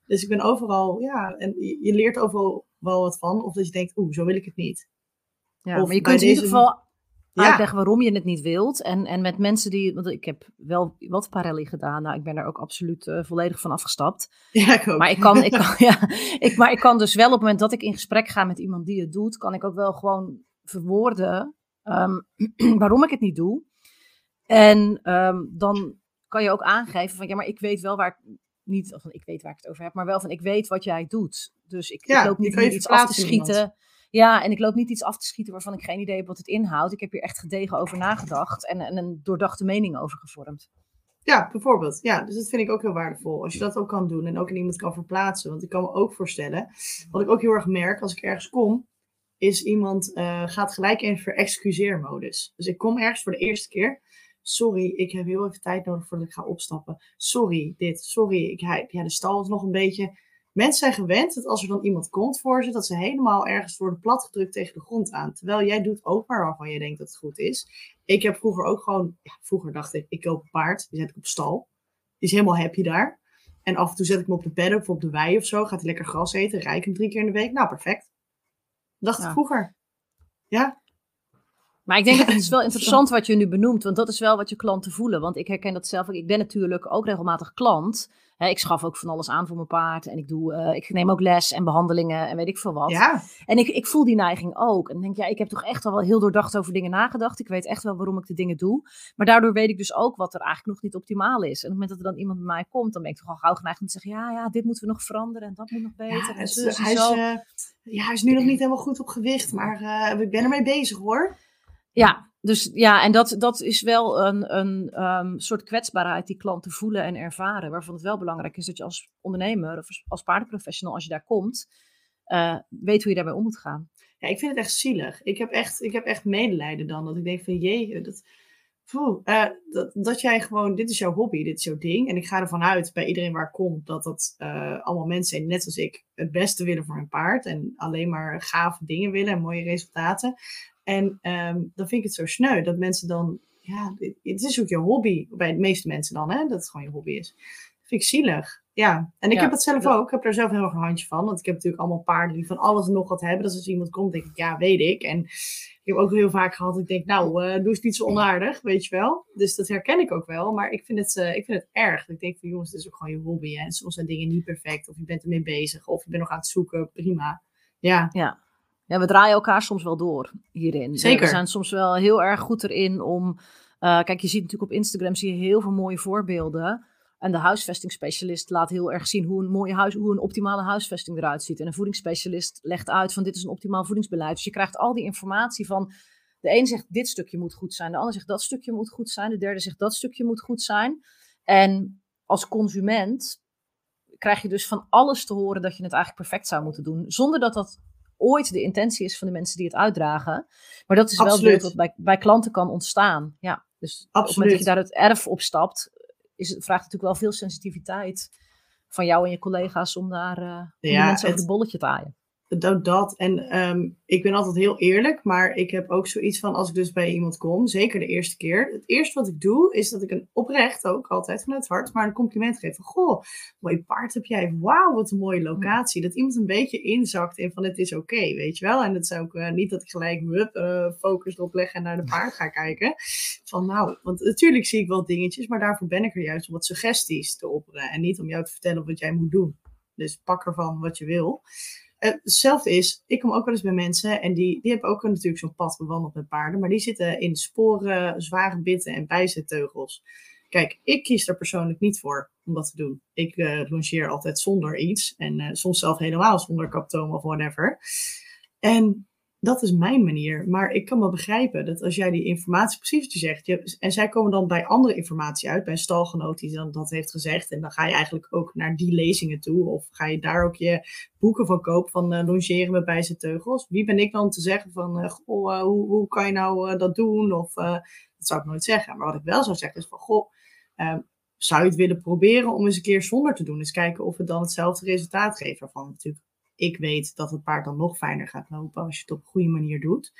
Dus ik ben overal, ja, en je, leert overal wel wat van. Of dat je denkt, oeh, zo wil ik het niet. Ja, Of maar je kunt in ieder geval Ja. uitleggen waarom je het niet wilt. En, en met mensen die, want ik heb wel wat Parelli gedaan. Nou, ik ben er ook absoluut eh, volledig van afgestapt. Ja, ik ook. Maar ik kan, ik kan, ja, ik, maar ik kan dus wel op het moment dat ik in gesprek ga met iemand die het doet, kan ik ook wel gewoon verwoorden ehm, waarom ik het niet doe. En ehm, dan kan je ook aangeven van ja, maar ik weet wel waar ik niet, van, ik weet waar ik het over heb, maar wel van ik weet wat jij doet. Dus ik, Ja, ik loop niet iets af te iemand. Ja, en ik loop niet iets af te schieten waarvan ik geen idee heb wat het inhoudt. Ik heb hier echt gedegen over nagedacht en, en een doordachte mening over gevormd. Ja, bijvoorbeeld. Ja, dus dat vind ik ook heel waardevol. Als je dat ook kan doen en ook in iemand kan verplaatsen. Want ik kan me ook voorstellen, wat ik ook heel erg merk als ik ergens kom, is iemand eh, gaat gelijk in verexcuseermodus. Dus ik kom ergens voor de eerste keer. Sorry, ik heb heel even tijd nodig voordat ik ga opstappen. Sorry, dit. Sorry, ik, ja, de stal is nog een beetje... Mensen zijn gewend dat als er dan iemand komt voor ze, dat ze helemaal ergens worden platgedrukt tegen de grond aan. Terwijl jij doet ook maar waarvan je denkt dat het goed is. Ik heb vroeger ook gewoon, ja, vroeger dacht ik, ik koop een paard, die zet ik op stal. Die is helemaal happy daar. En af en toe zet ik hem op de paddock of op de wei of zo. Gaat hij lekker gras eten, rijk hem drie keer in de week. Nou, perfect. Dacht ik vroeger. Ja, Maar ik denk dat het is wel interessant wat je nu benoemt, want dat is wel wat je klanten voelen. Want ik herken dat zelf. Ik ben natuurlijk ook regelmatig klant. ik schaf ook van alles aan voor mijn paard en ik, doe, uh, ik neem ook les en behandelingen en weet ik veel wat. Ja. En ik, ik voel die neiging ook. En denk, ja, ik heb toch echt al wel heel doordacht over dingen nagedacht. Ik weet echt wel waarom ik de dingen doe. Maar daardoor weet ik dus ook wat er eigenlijk nog niet optimaal is. En op het moment dat er dan iemand bij mij komt, dan ben ik toch al gauw geneigd om te zeggen, ja, ja, dit moeten we nog veranderen en dat moet nog beter. Ja, en en hij, is, eh, ja, hij is nu nog niet helemaal goed op gewicht, maar eh, ik ben ermee bezig hoor. Ja, dus ja, en dat, dat is wel een, een ehm, soort kwetsbaarheid die klanten voelen en ervaren. Waarvan het wel belangrijk is dat je als ondernemer of als paardenprofessional, als je daar komt, eh, weet hoe je daarmee om moet gaan. Ja, ik vind het echt zielig. Ik heb echt, ik heb echt medelijden dan. Dat ik denk van, jee, dat, poeh, eh, dat, dat jij gewoon, dit is jouw hobby, dit is jouw ding. En ik ga ervan uit, bij iedereen waar ik kom, dat dat eh, allemaal mensen zijn, net als ik, het beste willen voor hun paard. En alleen maar gave dingen willen en mooie resultaten. En ehm, dan vind ik het zo sneu dat mensen dan, ja, het is ook je hobby. Bij de meeste mensen dan, hè, dat het gewoon je hobby is. Dat vind ik zielig. Ja, en ik Ja, heb het zelf dat- ook. Ik heb daar zelf heel erg een handje van. Want ik heb natuurlijk allemaal paarden die van alles en nog wat hebben. Dus als iemand komt, denk ik, ja, weet ik. En ik heb ook heel vaak gehad, ik denk, nou, eh, doe eens niet zo onaardig, weet je wel. Dus dat herken ik ook wel. Maar ik vind het, eh, ik vind het erg. Ik denk van, jongens, het is ook gewoon je hobby. Hè. En soms zijn dingen niet perfect. Of je bent ermee bezig. Of je bent nog aan het zoeken. Prima. Ja, Ja, we draaien elkaar soms wel door hierin. Zeker. We zijn soms wel heel erg goed erin om. eh, kijk, je ziet natuurlijk op Instagram zie je heel veel mooie voorbeelden. En de huisvestingsspecialist laat heel erg zien hoe een mooie huis, hoe een optimale huisvesting eruit ziet. En een voedingsspecialist legt uit van dit is een optimaal voedingsbeleid. Dus je krijgt al die informatie van. De een zegt dit stukje moet goed zijn, de ander zegt dat stukje moet goed zijn, de derde zegt dat stukje moet goed zijn. En als consument krijg je dus van alles te horen dat je het eigenlijk perfect zou moeten doen, zonder dat dat ooit de intentie is van de mensen die het uitdragen. Maar dat is wel het wat bij, bij klanten kan ontstaan. Ja, dus op het moment dat je daar het erf op stapt, is het, vraagt natuurlijk wel veel sensitiviteit van jou en je collega's om daar eh om Ja, mensen over het- de bolletje te aaien. Dat, dat. En ehm, ik ben altijd heel eerlijk, maar ik heb ook zoiets van als ik dus bij iemand kom, zeker de eerste keer. Het eerste wat ik doe, is dat ik een oprecht ook altijd vanuit het hart, maar een compliment geef van, goh, mooi paard heb jij. Wauw, wat een mooie locatie. Dat iemand een beetje inzakt in van het is oké, weet je wel. En dat is ook eh, niet dat ik gelijk hup, eh, focus erop leg en naar de paard ga kijken. Van nou, want natuurlijk zie ik wel dingetjes, maar daarvoor ben ik er juist om wat suggesties te opperen. En niet om jou te vertellen wat jij moet doen. Dus pak ervan wat je wil. Eh, Hetzelfde is, ik kom ook wel eens bij mensen en die, die hebben ook natuurlijk zo'n pad bewandeld met paarden, maar die zitten in sporen, zware bitten en bijzetteugels. Kijk, ik kies er persoonlijk niet voor om dat te doen. Ik eh longeer altijd zonder iets en eh, soms zelf helemaal zonder kaptoom of whatever. En dat is mijn manier. Maar ik kan wel begrijpen dat als jij die informatie, precies zegt, je, en zij komen dan bij andere informatie uit, bij een stalgenoot die dan dat heeft gezegd, en dan ga je eigenlijk ook naar die lezingen toe, of ga je daar ook je boeken van kopen van eh, longeren met bijzetteugels. Wie ben ik dan te zeggen van, eh, goh, eh, hoe, hoe kan je nou dat doen? Of dat zou ik nooit zeggen. Maar wat ik wel zou zeggen is van, goh, eh, zou je het willen proberen om eens een keer zonder te doen? Eens kijken of het dan hetzelfde resultaat geeft. Waarvan natuurlijk ik weet dat het paard dan nog fijner gaat lopen als je het op een goede manier doet.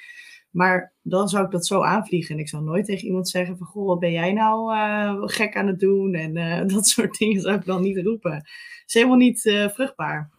Maar dan zou ik dat zo aanvliegen. En ik zou nooit tegen iemand zeggen van, goh, wat ben jij nou eh, gek aan het doen? En eh, dat soort dingen zou ik dan niet roepen. Het is helemaal niet eh, vruchtbaar.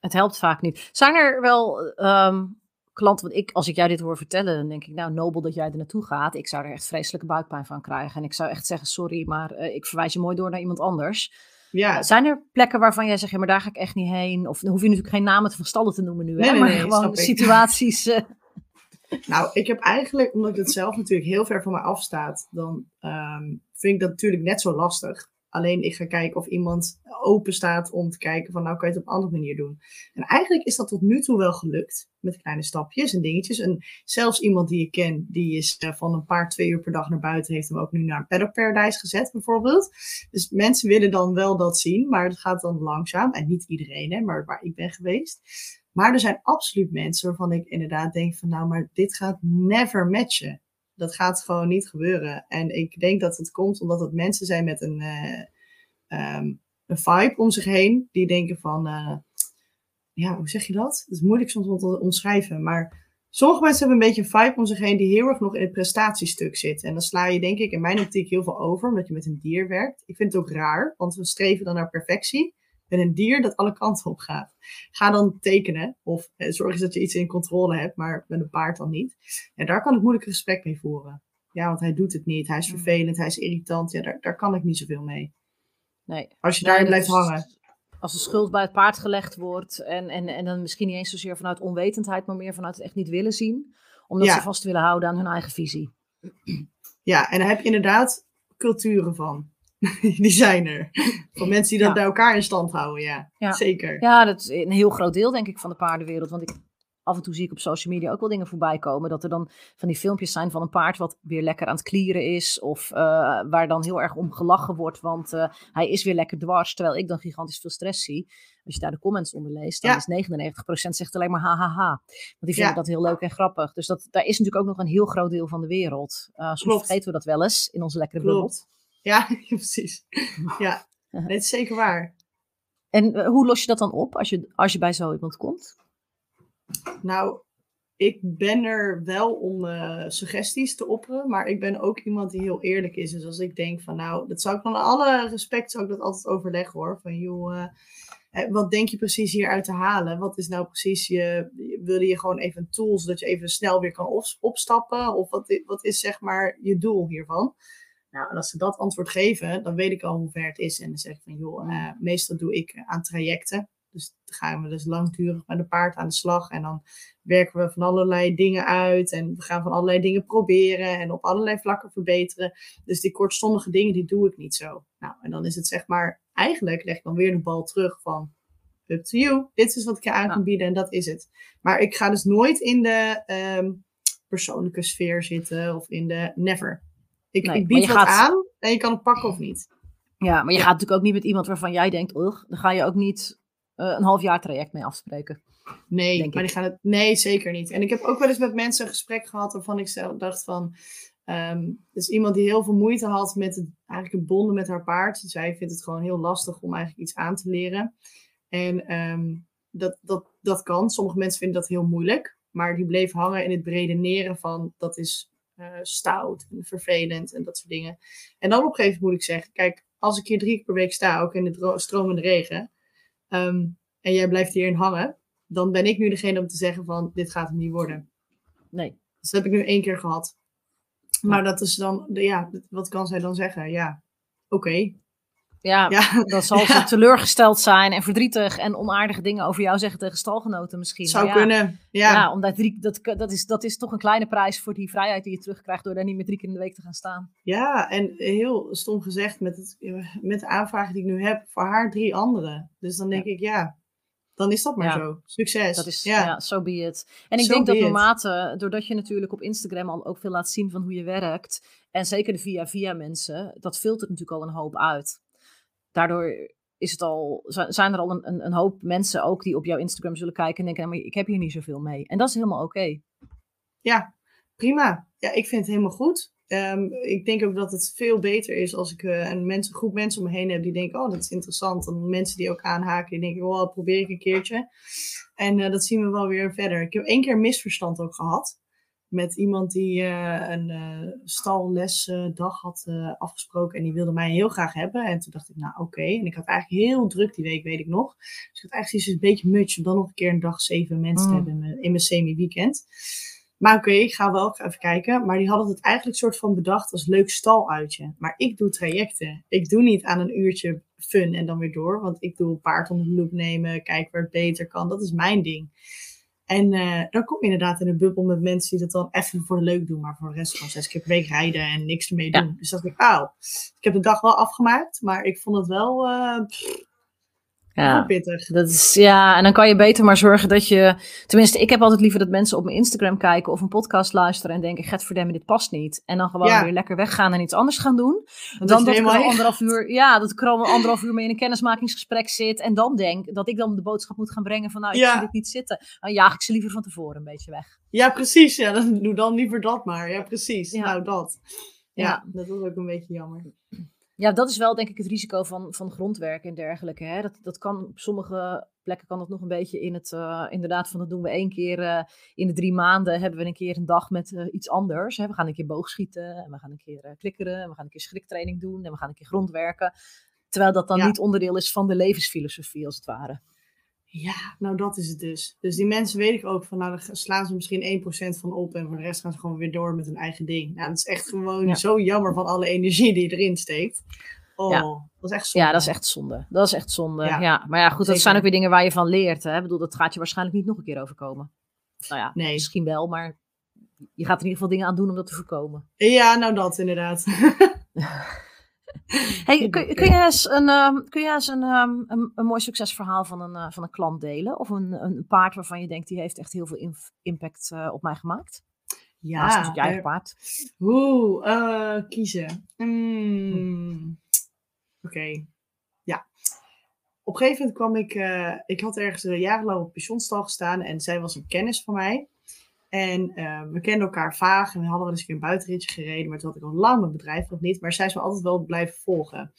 Het helpt vaak niet. Zijn er wel ehm, klanten, want ik, als ik jou dit hoor vertellen, dan denk ik, nou, nobel dat jij er naartoe gaat. Ik zou er echt vreselijke buikpijn van krijgen. En ik zou echt zeggen, sorry, maar ik verwijs je mooi door naar iemand anders. Ja, Zijn er plekken waarvan jij zegt, ja, maar daar ga ik echt niet heen? Of dan hoef je natuurlijk geen namen van stallen te noemen nu, hè? Nee, nee, maar nee, gewoon situaties. eh, Nou, ik heb eigenlijk, omdat het zelf natuurlijk heel ver van mij afstaat, dan ehm, vind ik dat natuurlijk net zo lastig. Alleen ik ga kijken of iemand open staat om te kijken van nou kan je het op een andere manier doen. En eigenlijk is dat tot nu toe wel gelukt. Met kleine stapjes en dingetjes. En zelfs iemand die ik ken, die is eh, van een paar twee uur per dag naar buiten, heeft hem ook nu naar een paddock paradise gezet bijvoorbeeld. Dus mensen willen dan wel dat zien, maar het gaat dan langzaam. En niet iedereen, hè, maar waar ik ben geweest. Maar er zijn absoluut mensen waarvan ik inderdaad denk van nou, maar dit gaat never matchen. Dat gaat gewoon niet gebeuren. En ik denk dat het komt omdat het mensen zijn met een, eh, ehm, een vibe om zich heen. Die denken van, eh, ja, hoe zeg je dat? Het is moeilijk soms om te omschrijven. Maar sommige mensen hebben een beetje een vibe om zich heen die heel erg nog in het prestatiestuk zit. En dan sla je denk ik in mijn optiek heel veel over, omdat je met een dier werkt. Ik vind het ook raar, want we streven dan naar perfectie. Ben een dier dat alle kanten op gaat. Ga dan tekenen of eh, zorg eens dat je iets in controle hebt, maar met een paard dan niet. En daar kan ik moeilijk gesprek mee voeren. Ja, want hij doet het niet. Hij is Mm. vervelend, hij is irritant. Ja, daar, daar kan ik niet zoveel mee. Nee. Als je Nee, daarin dat blijft is- hangen. Als de schuld bij het paard gelegd wordt en, en, en dan misschien niet eens zozeer vanuit onwetendheid, maar meer vanuit het echt niet willen zien, omdat Ja. ze vast willen houden aan hun eigen visie. Ja, en daar heb je inderdaad culturen van. die zijn er. Van mensen die dat Ja. bij elkaar in stand houden, ja. Ja. Zeker. Ja, dat is een heel groot deel, denk ik, van de paardenwereld. Want ik, af en toe zie ik op social media ook wel dingen voorbij komen. Dat er dan van die filmpjes zijn van een paard wat weer lekker aan het klieren is. Of eh, waar dan heel erg om gelachen wordt, want eh, hij is weer lekker dwars. Terwijl ik dan gigantisch veel stress zie. Als je daar de comments onder leest, dan Ja. is 99% zegt alleen maar hahaha. Want die vinden Ja. dat heel leuk en grappig. Dus dat, daar is natuurlijk ook nog een heel groot deel van de wereld. Eh soms Klopt. vergeten we dat wel eens in onze lekkere bubbel. Ja, precies. Ja, het is zeker waar. En eh, hoe los je dat dan op als je, als je bij zo iemand komt? Nou, ik ben er wel om eh, suggesties te opperen, maar ik ben ook iemand die heel eerlijk is. Dus als ik denk van, nou, dat zou ik van alle respect zou ik dat altijd overleggen hoor. Van, joh, eh, wat denk je precies hieruit te halen? Wat is nou precies je, wilde je gewoon even een tool zodat je even snel weer kan op- opstappen? Of wat, wat is zeg maar je doel hiervan? Nou, en als ze dat antwoord geven, dan weet ik al hoe ver het is. En dan zeg ik van, joh, eh, meestal doe ik aan trajecten. Dus dan gaan we dus langdurig met een paard aan de slag. En dan werken we van allerlei dingen uit. En we gaan van allerlei dingen proberen. En op allerlei vlakken verbeteren. Dus die kortstondige dingen, die doe ik niet zo. Nou, en dan is het zeg maar, eigenlijk leg ik dan weer de bal terug van... Up to you. Dit is wat ik je aan kan bieden en dat is het. Maar ik ga dus nooit in de ehm, persoonlijke sfeer zitten. Of in de never. Ik, Nee, ik maar bied wat gaat- aan en je kan het pakken of niet. Ja, maar je gaat natuurlijk ook niet met iemand waarvan jij denkt, ugh, dan ga je ook niet eh, een half jaar traject mee afspreken. Nee, maar ik. die gaan het. Nee, zeker niet. En ik heb ook wel eens met mensen een gesprek gehad waarvan ik zelf dacht van. ehm dus iemand die heel veel moeite had met het, eigenlijk het bonden met haar paard. Zij vindt het gewoon heel lastig om eigenlijk iets aan te leren. En ehm, dat, dat, dat kan. Sommige mensen vinden dat heel moeilijk. Maar die bleef hangen in het beredeneren van dat is eh, stout en vervelend en dat soort dingen. En dan op een gegeven moment moet ik zeggen, kijk, als ik hier drie keer per week sta, ook in de stromende regen, ehm, en jij blijft hierin hangen, dan ben ik nu degene om te zeggen van, dit gaat hem niet worden. Nee. Dus dat heb ik nu één keer gehad. Maar dat is dan, ja, wat kan zij dan zeggen? Ja, oké. Ja, Ja, dan zal ze teleurgesteld zijn en verdrietig en onaardige dingen over jou zeggen tegen stalgenoten misschien. zou ja, kunnen. Ja, omdat drie, dat, dat, is, dat is toch een kleine prijs voor die vrijheid die je terugkrijgt door daar niet meer drie keer in de week te gaan staan. ja, en heel stom gezegd, met, het, met de aanvragen die ik nu heb, voor haar drie anderen. Dus dan denk ik, ja, dan is dat maar Ja. zo. Succes. Dat is, ja. ja, so be it. En ik So denk dat naarmate, doordat je natuurlijk op Instagram al ook veel laat zien van hoe je werkt, en zeker de via-via mensen, dat filtert natuurlijk al een hoop uit. Daardoor is het al, zi- zijn er al een, een, hoop mensen ook die op jouw Instagram zullen kijken en denken, "Ja, maar ik heb hier niet zoveel mee. En dat is helemaal oké. Ja, prima. Ja, ik vind het helemaal goed. Ehm, ik denk ook dat het veel beter is als ik eh, een, mens, groep mensen om me heen heb die denken, oh, dat is interessant. Dan mensen die ook aanhaken, die denken, oh, probeer ik een keertje. En eh, dat zien we wel weer verder. Ik heb één keer een misverstand ook gehad. Met iemand die eh, een eh stallesdag had eh, afgesproken. En die wilde mij heel graag hebben. En toen dacht ik, nou oké. En ik had eigenlijk heel druk die week, weet ik nog. Dus ik had eigenlijk zoiets een beetje much om dan nog een keer een dag zeven mensen te Mm. hebben in mijn, semi-weekend. Maar oké, ik ga wel even kijken. Maar die hadden het eigenlijk soort van bedacht als leuk staluitje. Maar ik doe trajecten. Ik doe niet aan een uurtje fun en dan weer door. Want ik doe paard onder de loep nemen, kijken waar het beter kan. Dat is mijn ding. En eh, dan kom je inderdaad in een bubbel met mensen die dat dan even voor de leuk doen. Maar voor de rest gewoon zes keer per week rijden en niks ermee Ja. doen. Dus dacht ik, auw. Ik heb de dag wel afgemaakt. Maar ik vond het wel eh, heel pittig. Dat is, ja, en dan kan je beter maar zorgen dat je... Tenminste, ik heb altijd liever dat mensen op mijn Instagram kijken of een podcast luisteren en denken, get verdemmen, dit past niet. En dan gewoon Ja. weer lekker weggaan en iets anders gaan doen. Dan dat ik er anderhalf uur, ja, dat ik er al anderhalf uur mee in een kennismakingsgesprek zit. En dan denk dat ik dan de boodschap moet gaan brengen van, nou, ik Ja. zie dit niet zitten. Dan jaag ik ze liever van tevoren een beetje weg. Ja, precies. Ja, dan doe dan liever dat maar. Ja, precies. Ja. Nou, dat. Ja, Ja. dat was ook een beetje jammer. Ja, dat is wel denk ik het risico van, van grondwerk en dergelijke. Hè? Dat, dat kan op sommige plekken kan dat nog een beetje in het, eh, inderdaad, van dat doen we één keer eh, in de drie maanden, hebben we een keer een dag met eh, iets anders. Hè? We gaan een keer boogschieten, en we gaan een keer klikkeren, en we gaan een keer schriktraining doen, en we gaan een keer grondwerken. Terwijl dat dan Ja. niet onderdeel is van de levensfilosofie, als het ware. Ja, nou dat is het dus. Dus die mensen weet ik ook van, nou dan slaan ze misschien 1% van op en voor de rest gaan ze gewoon weer door met hun eigen ding. Nou, dat is echt gewoon Ja. zo jammer van alle energie die erin steekt. Oh, Ja. dat is echt zonde. Ja, dat is echt zonde. Dat is echt zonde. Ja. Ja. Maar ja, goed, dat Zeker. zijn ook weer dingen waar je van leert. Hè? Ik bedoel, dat gaat je waarschijnlijk niet nog een keer overkomen. Nou ja, Nee. misschien wel, maar je gaat in ieder geval dingen aan doen om dat te voorkomen. Ja, nou dat inderdaad. Hey, kun, kun je eens een, ehm, kun je eens een, ehm, een, een mooi succesverhaal van een, eh, van een klant delen? Of een, een paard waarvan je denkt, die heeft echt heel veel impact eh, op mij gemaakt? Naast ja, eigen er- paard. Oeh, eh, kiezen. Mm, Oké, ja. Op een gegeven moment kwam ik, ik had ergens jarenlang op pensionstal gestaan en zij was een kennis van mij. En eh, we kenden elkaar vaag en we hadden wel eens een keer een buitenritje gereden, maar toen had ik al lang mijn bedrijf nog niet. Maar zij is me altijd wel blijven volgen.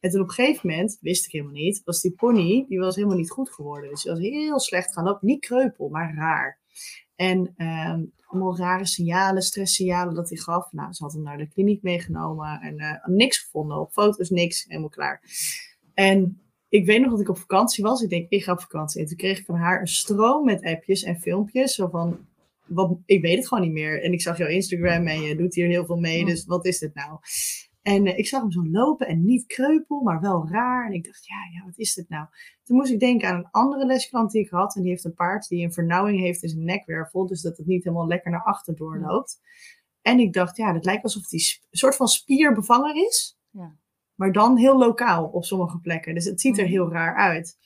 En toen op een gegeven moment, wist ik helemaal niet, was die pony, die was helemaal niet goed geworden. Dus die was heel slecht gaan lopen. Niet kreupel, maar raar. En ehm, allemaal rare signalen, stresssignalen dat hij gaf. Nou, ze had hem naar de kliniek meegenomen en eh, niks gevonden. Op foto's niks, helemaal klaar. En ik weet nog dat ik op vakantie was. Ik denk, ik ga op vakantie. En toen kreeg ik van haar een stroom met appjes en filmpjes. Zo van, wat, ik weet het gewoon niet meer. En ik zag jouw Instagram en je doet hier heel veel mee. Dus wat is dit nou? En eh, ik zag hem zo lopen en niet kreupel, maar wel raar. En ik dacht, ja, ja, wat is dit nou? Toen moest ik denken aan een andere lesklant die ik had. En die heeft een paard die een vernauwing heeft in zijn nekwervel. Dus dat het niet helemaal lekker naar achter doorloopt. En ik dacht, ja, het lijkt alsof die een soort van spierbevanger is. Ja. Maar dan heel lokaal op sommige plekken. Dus het ziet er heel raar uit.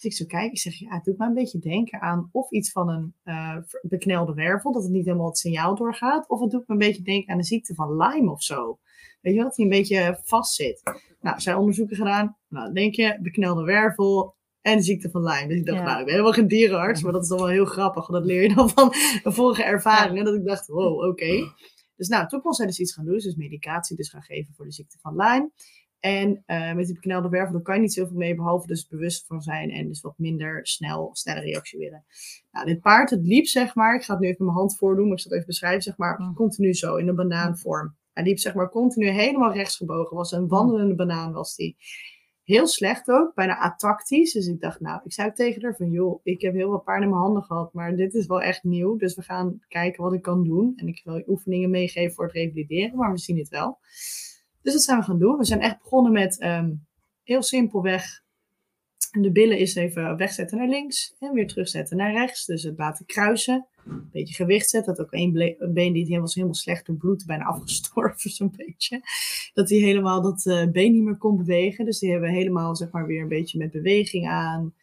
Dus ik zo kijk, ik zeg, ja, het doet me een beetje denken aan of iets van een eh, beknelde wervel, dat het niet helemaal het signaal doorgaat. Of het doet me een beetje denken aan de ziekte van Lyme of zo. Weet je dat hij een beetje vast zit. Nou, zijn onderzoeken gedaan. Nou, denk je, beknelde wervel en de ziekte van Lyme. Dus ik dacht, Ja. nou, ik ben helemaal geen dierenarts, maar dat is dan wel heel grappig. want Dat leer je dan van een vorige ervaringen. Dat ik dacht, wow, oké. Dus nou, toen kon zij dus iets gaan doen. Dus medicatie dus gaan geven voor de ziekte van Lyme. En eh, met die beknelde wervel, daar kan je niet zoveel mee, behalve dus bewust van zijn en dus wat minder snel, sneller reactioneren. Nou, dit paard, het liep zeg maar, ik ga het nu even met mijn hand voordoen, maar ik zal het even beschrijven, zeg maar, Mm. continu zo, in een banaanvorm. Hij liep zeg maar continu helemaal rechtsgebogen, was een wandelende banaan was die. Heel slecht ook, bijna atactisch. Dus ik dacht, nou, ik zei tegen haar van, joh, ik heb heel wat paarden in mijn handen gehad, maar dit is wel echt nieuw. Dus we gaan kijken wat ik kan doen. En ik wil je oefeningen meegeven voor het revalideren, maar we zien het wel. Dus dat zijn we gaan doen. We zijn echt begonnen met ehm, heel simpelweg de billen is even wegzetten naar links en weer terugzetten naar rechts. Dus het laten kruisen. Een beetje gewicht zetten. Dat ook één been die het helemaal, was helemaal slecht door bloed, bijna afgestorven zo'n beetje. Dat hij helemaal dat eh, been niet meer kon bewegen. Dus die hebben we helemaal zeg maar weer een beetje met beweging aan.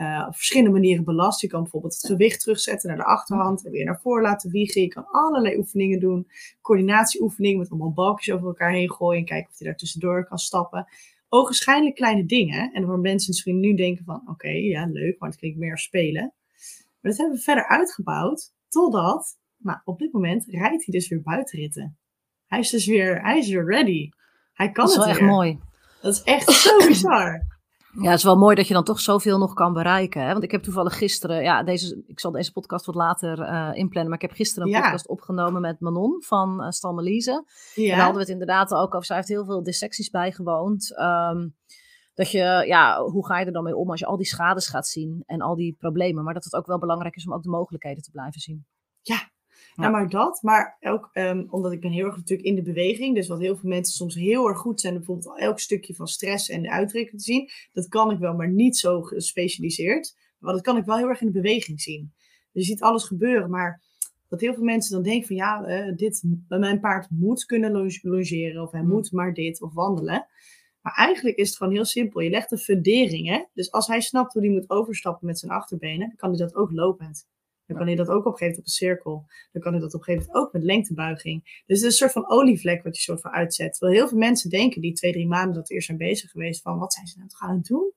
Eh, op verschillende manieren belast. Je kan bijvoorbeeld het gewicht terugzetten naar de achterhand en weer naar voren laten wiegen. Je kan allerlei oefeningen doen. Coördinatieoefeningen met allemaal balkjes over elkaar heen gooien en kijken of hij daar tussendoor kan stappen. Ogenschijnlijk kleine dingen. En waar mensen misschien nu denken van, oké, ja, leuk, maar het klinkt meer spelen. Maar dat hebben we verder uitgebouwd, totdat, nou, op dit moment rijdt hij dus weer buitenritten. Hij is dus weer, hij is weer ready. Hij kan Dat is wel het echt weer. mooi. Dat is echt zo bizar. Ja, het is wel mooi dat je dan toch zoveel nog kan bereiken. Hè? Want ik heb toevallig gisteren, ja, deze, ik zal deze podcast wat later eh, inplannen, maar ik heb gisteren een Ja. podcast opgenomen met Manon van uh, Stalmelise. En daar Ja, hadden we het inderdaad ook over. Zij heeft heel veel dissecties bijgewoond. Ehm, dat je, ja, hoe ga je er dan mee om als je al die schades gaat zien en al die problemen. Maar dat het ook wel belangrijk is om ook de mogelijkheden te blijven zien. Nou maar dat. Maar ook, ehm, omdat ik ben heel erg natuurlijk in de beweging. Dus wat heel veel mensen soms heel erg goed zijn, bijvoorbeeld al elk stukje van stress en de uitdrukking te zien. Dat kan ik wel, maar niet zo gespecialiseerd. Maar dat kan ik wel heel erg in de beweging zien. Dus je ziet alles gebeuren, maar dat heel veel mensen dan denken van ja, eh, dit, mijn paard moet kunnen longe- longeren of hij Hmm. moet maar dit of wandelen. Maar eigenlijk is het gewoon heel simpel. Je legt een fundering, hè. Dus als hij snapt hoe hij moet overstappen met zijn achterbenen, kan hij dat ook lopend. Dan kan hij dat ook op een gegeven moment op een cirkel. Dan kan hij dat op een gegeven moment ook met lengtebuiging. Dus het is een soort van olievlek wat je soort van uitzet. Terwijl heel veel mensen denken die twee, drie maanden dat eerst zijn bezig geweest van wat zijn ze nou toch aan het doen?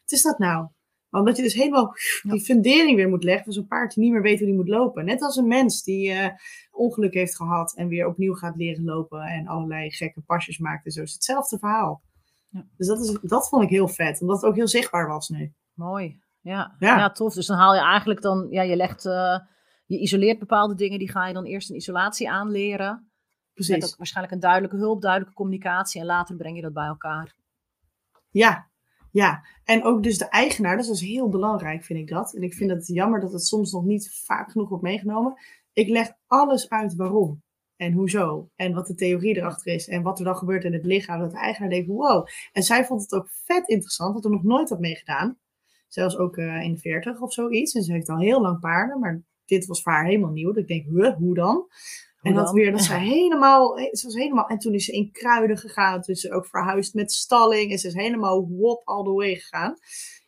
Wat is dat nou? Maar omdat je dus helemaal die fundering weer moet leggen van zo'n paard die niet meer weet hoe die moet lopen. Net als een mens die eh, ongeluk heeft gehad en weer opnieuw gaat leren lopen en allerlei gekke pasjes maakt en zo. is hetzelfde verhaal. Ja. Dus dat, is, dat vond ik heel vet, omdat het ook heel zichtbaar was nu. Mooi. Ja. Ja. Ja. tof. Dus dan haal je eigenlijk dan, ja, je legt, eh, je isoleert bepaalde dingen, die ga je dan eerst in isolatie aanleren. Met Precies. ook waarschijnlijk een duidelijke hulp, duidelijke communicatie en later breng je dat bij elkaar. Ja, ja. En ook dus de eigenaar, dat is dus heel belangrijk, vind ik dat. En ik vind het jammer dat het soms nog niet vaak genoeg wordt meegenomen. Ik leg alles uit waarom en hoezo. En wat de theorie erachter is. En wat er dan gebeurt in het lichaam. Dat de eigenaar denkt, wow. En zij vond het ook vet interessant. Had er nog nooit had meegedaan. Zelfs ook uh, in de 40 of zoiets. En ze heeft al heel lang paarden. Maar dit was voor haar helemaal nieuw. Dat ik denk, huh, hoe dan? en dat weer, dat ze helemaal, ze was helemaal, en toen is ze in kruiden gegaan, toen is ze ook verhuisd met stalling, en ze is helemaal wop all the way gegaan.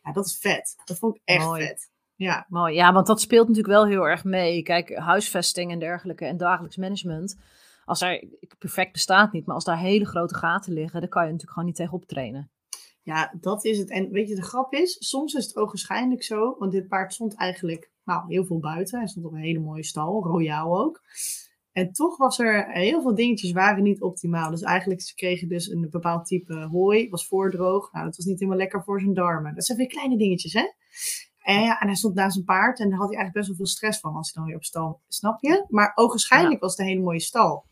Ja, dat is vet. Dat vond ik echt vet. Ja. Mooi. Ja, want dat speelt natuurlijk wel heel erg mee. Kijk, huisvesting en dergelijke en dagelijks management. Als er, perfect bestaat niet, maar als daar hele grote gaten liggen, dan kan je natuurlijk gewoon niet tegenop trainen. Ja, dat is het. En weet je, de grap is, soms is het ogenschijnlijk zo, want dit paard stond eigenlijk nou, heel veel buiten. Hij stond op een hele mooie stal, royaal ook. En toch was er heel veel dingetjes waren niet optimaal. Dus eigenlijk, ze kregen dus een bepaald type hooi, was voordroog. Nou, dat was niet helemaal lekker voor zijn darmen. Dat zijn weer kleine dingetjes, hè? En, ja, en hij stond naast zijn paard en daar had hij eigenlijk best wel veel stress van als hij dan weer op stal, snap je? Maar ogenschijnlijk was het een hele mooie stal.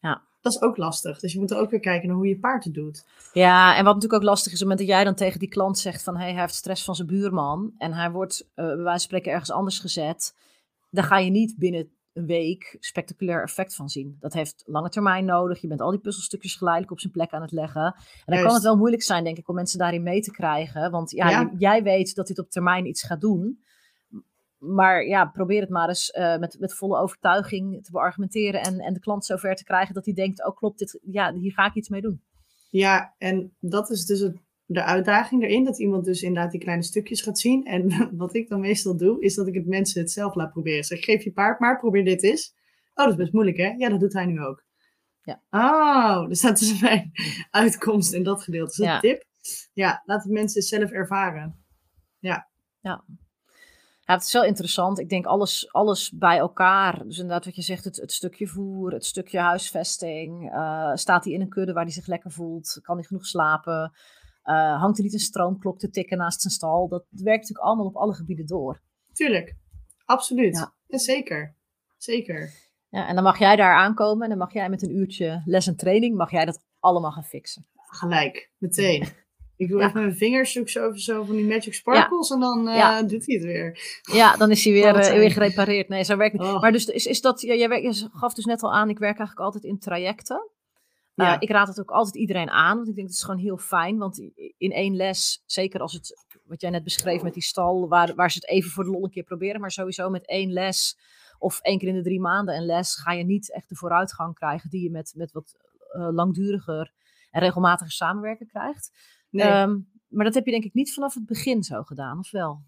Ja. Dat is ook lastig. Dus je moet er ook weer kijken naar hoe je paard het doet. Ja, en wat natuurlijk ook lastig is, op het moment dat jij dan tegen die klant zegt van hey, hij heeft stress van zijn buurman en hij wordt uh, bij wijze van spreken ergens anders gezet, dan ga je niet binnen een week spectaculair effect van zien. Dat heeft lange termijn nodig. Je bent al die puzzelstukjes geleidelijk op zijn plek aan het leggen. En dan kan het wel moeilijk zijn, denk ik, om mensen daarin mee te krijgen. Want ja, jij weet dat dit op termijn iets gaat doen. Maar ja, probeer het maar eens uh, met, met volle overtuiging te beargumenteren. En, en de klant zover te krijgen dat hij denkt: oh, klopt, dit, ja, hier ga ik iets mee doen. Ja, en dat is dus het de uitdaging erin. Dat iemand dus inderdaad die kleine stukjes gaat zien. En wat ik dan meestal doe, is dat ik het mensen het zelf laat proberen. Zeg, geef je paard maar, probeer dit eens. Oh, dat is best moeilijk hè? Ja, dat doet hij nu ook. Ja. Oh, dus dat is mijn uitkomst in dat gedeelte. Dat is een tip. Ja, laat het mensen zelf ervaren. Ja. Ja. Ja, het is wel interessant. Ik denk alles, alles bij elkaar. Dus inderdaad, wat je zegt, het, het stukje voer, het stukje huisvesting. Uh, staat hij in een kudde waar hij zich lekker voelt? Kan hij genoeg slapen? Uh, hangt er niet een stroomklok te tikken naast zijn stal? Dat werkt natuurlijk allemaal op alle gebieden door. Tuurlijk, absoluut. Ja. zeker. Zeker. Ja, en dan mag jij daar aankomen en dan mag jij met een uurtje les en training, mag jij dat allemaal gaan fixen. Gelijk, meteen. Ik doe even met mijn vingers, zoek zo over zo van die magic sparkles en dan uh, doet hij het weer. Ja, dan is hij weer, uh, weer gerepareerd. Nee, zo werkt niet. Oh. Maar dus is, is dat, ja, jij, je gaf dus net al aan, ik werk eigenlijk altijd in trajecten. Ja. Uh, ik raad het ook altijd iedereen aan, want ik denk het is gewoon heel fijn. Want in één les, zeker als het, wat jij net beschreef met die stal, waar, waar ze het even voor de lol een keer proberen, maar sowieso met één les of één keer in de drie maanden een les, ga je niet echt de vooruitgang krijgen die je met, met wat langduriger en regelmatiger samenwerken krijgt. Nee. Um, maar dat heb je denk ik niet vanaf het begin zo gedaan, of wel?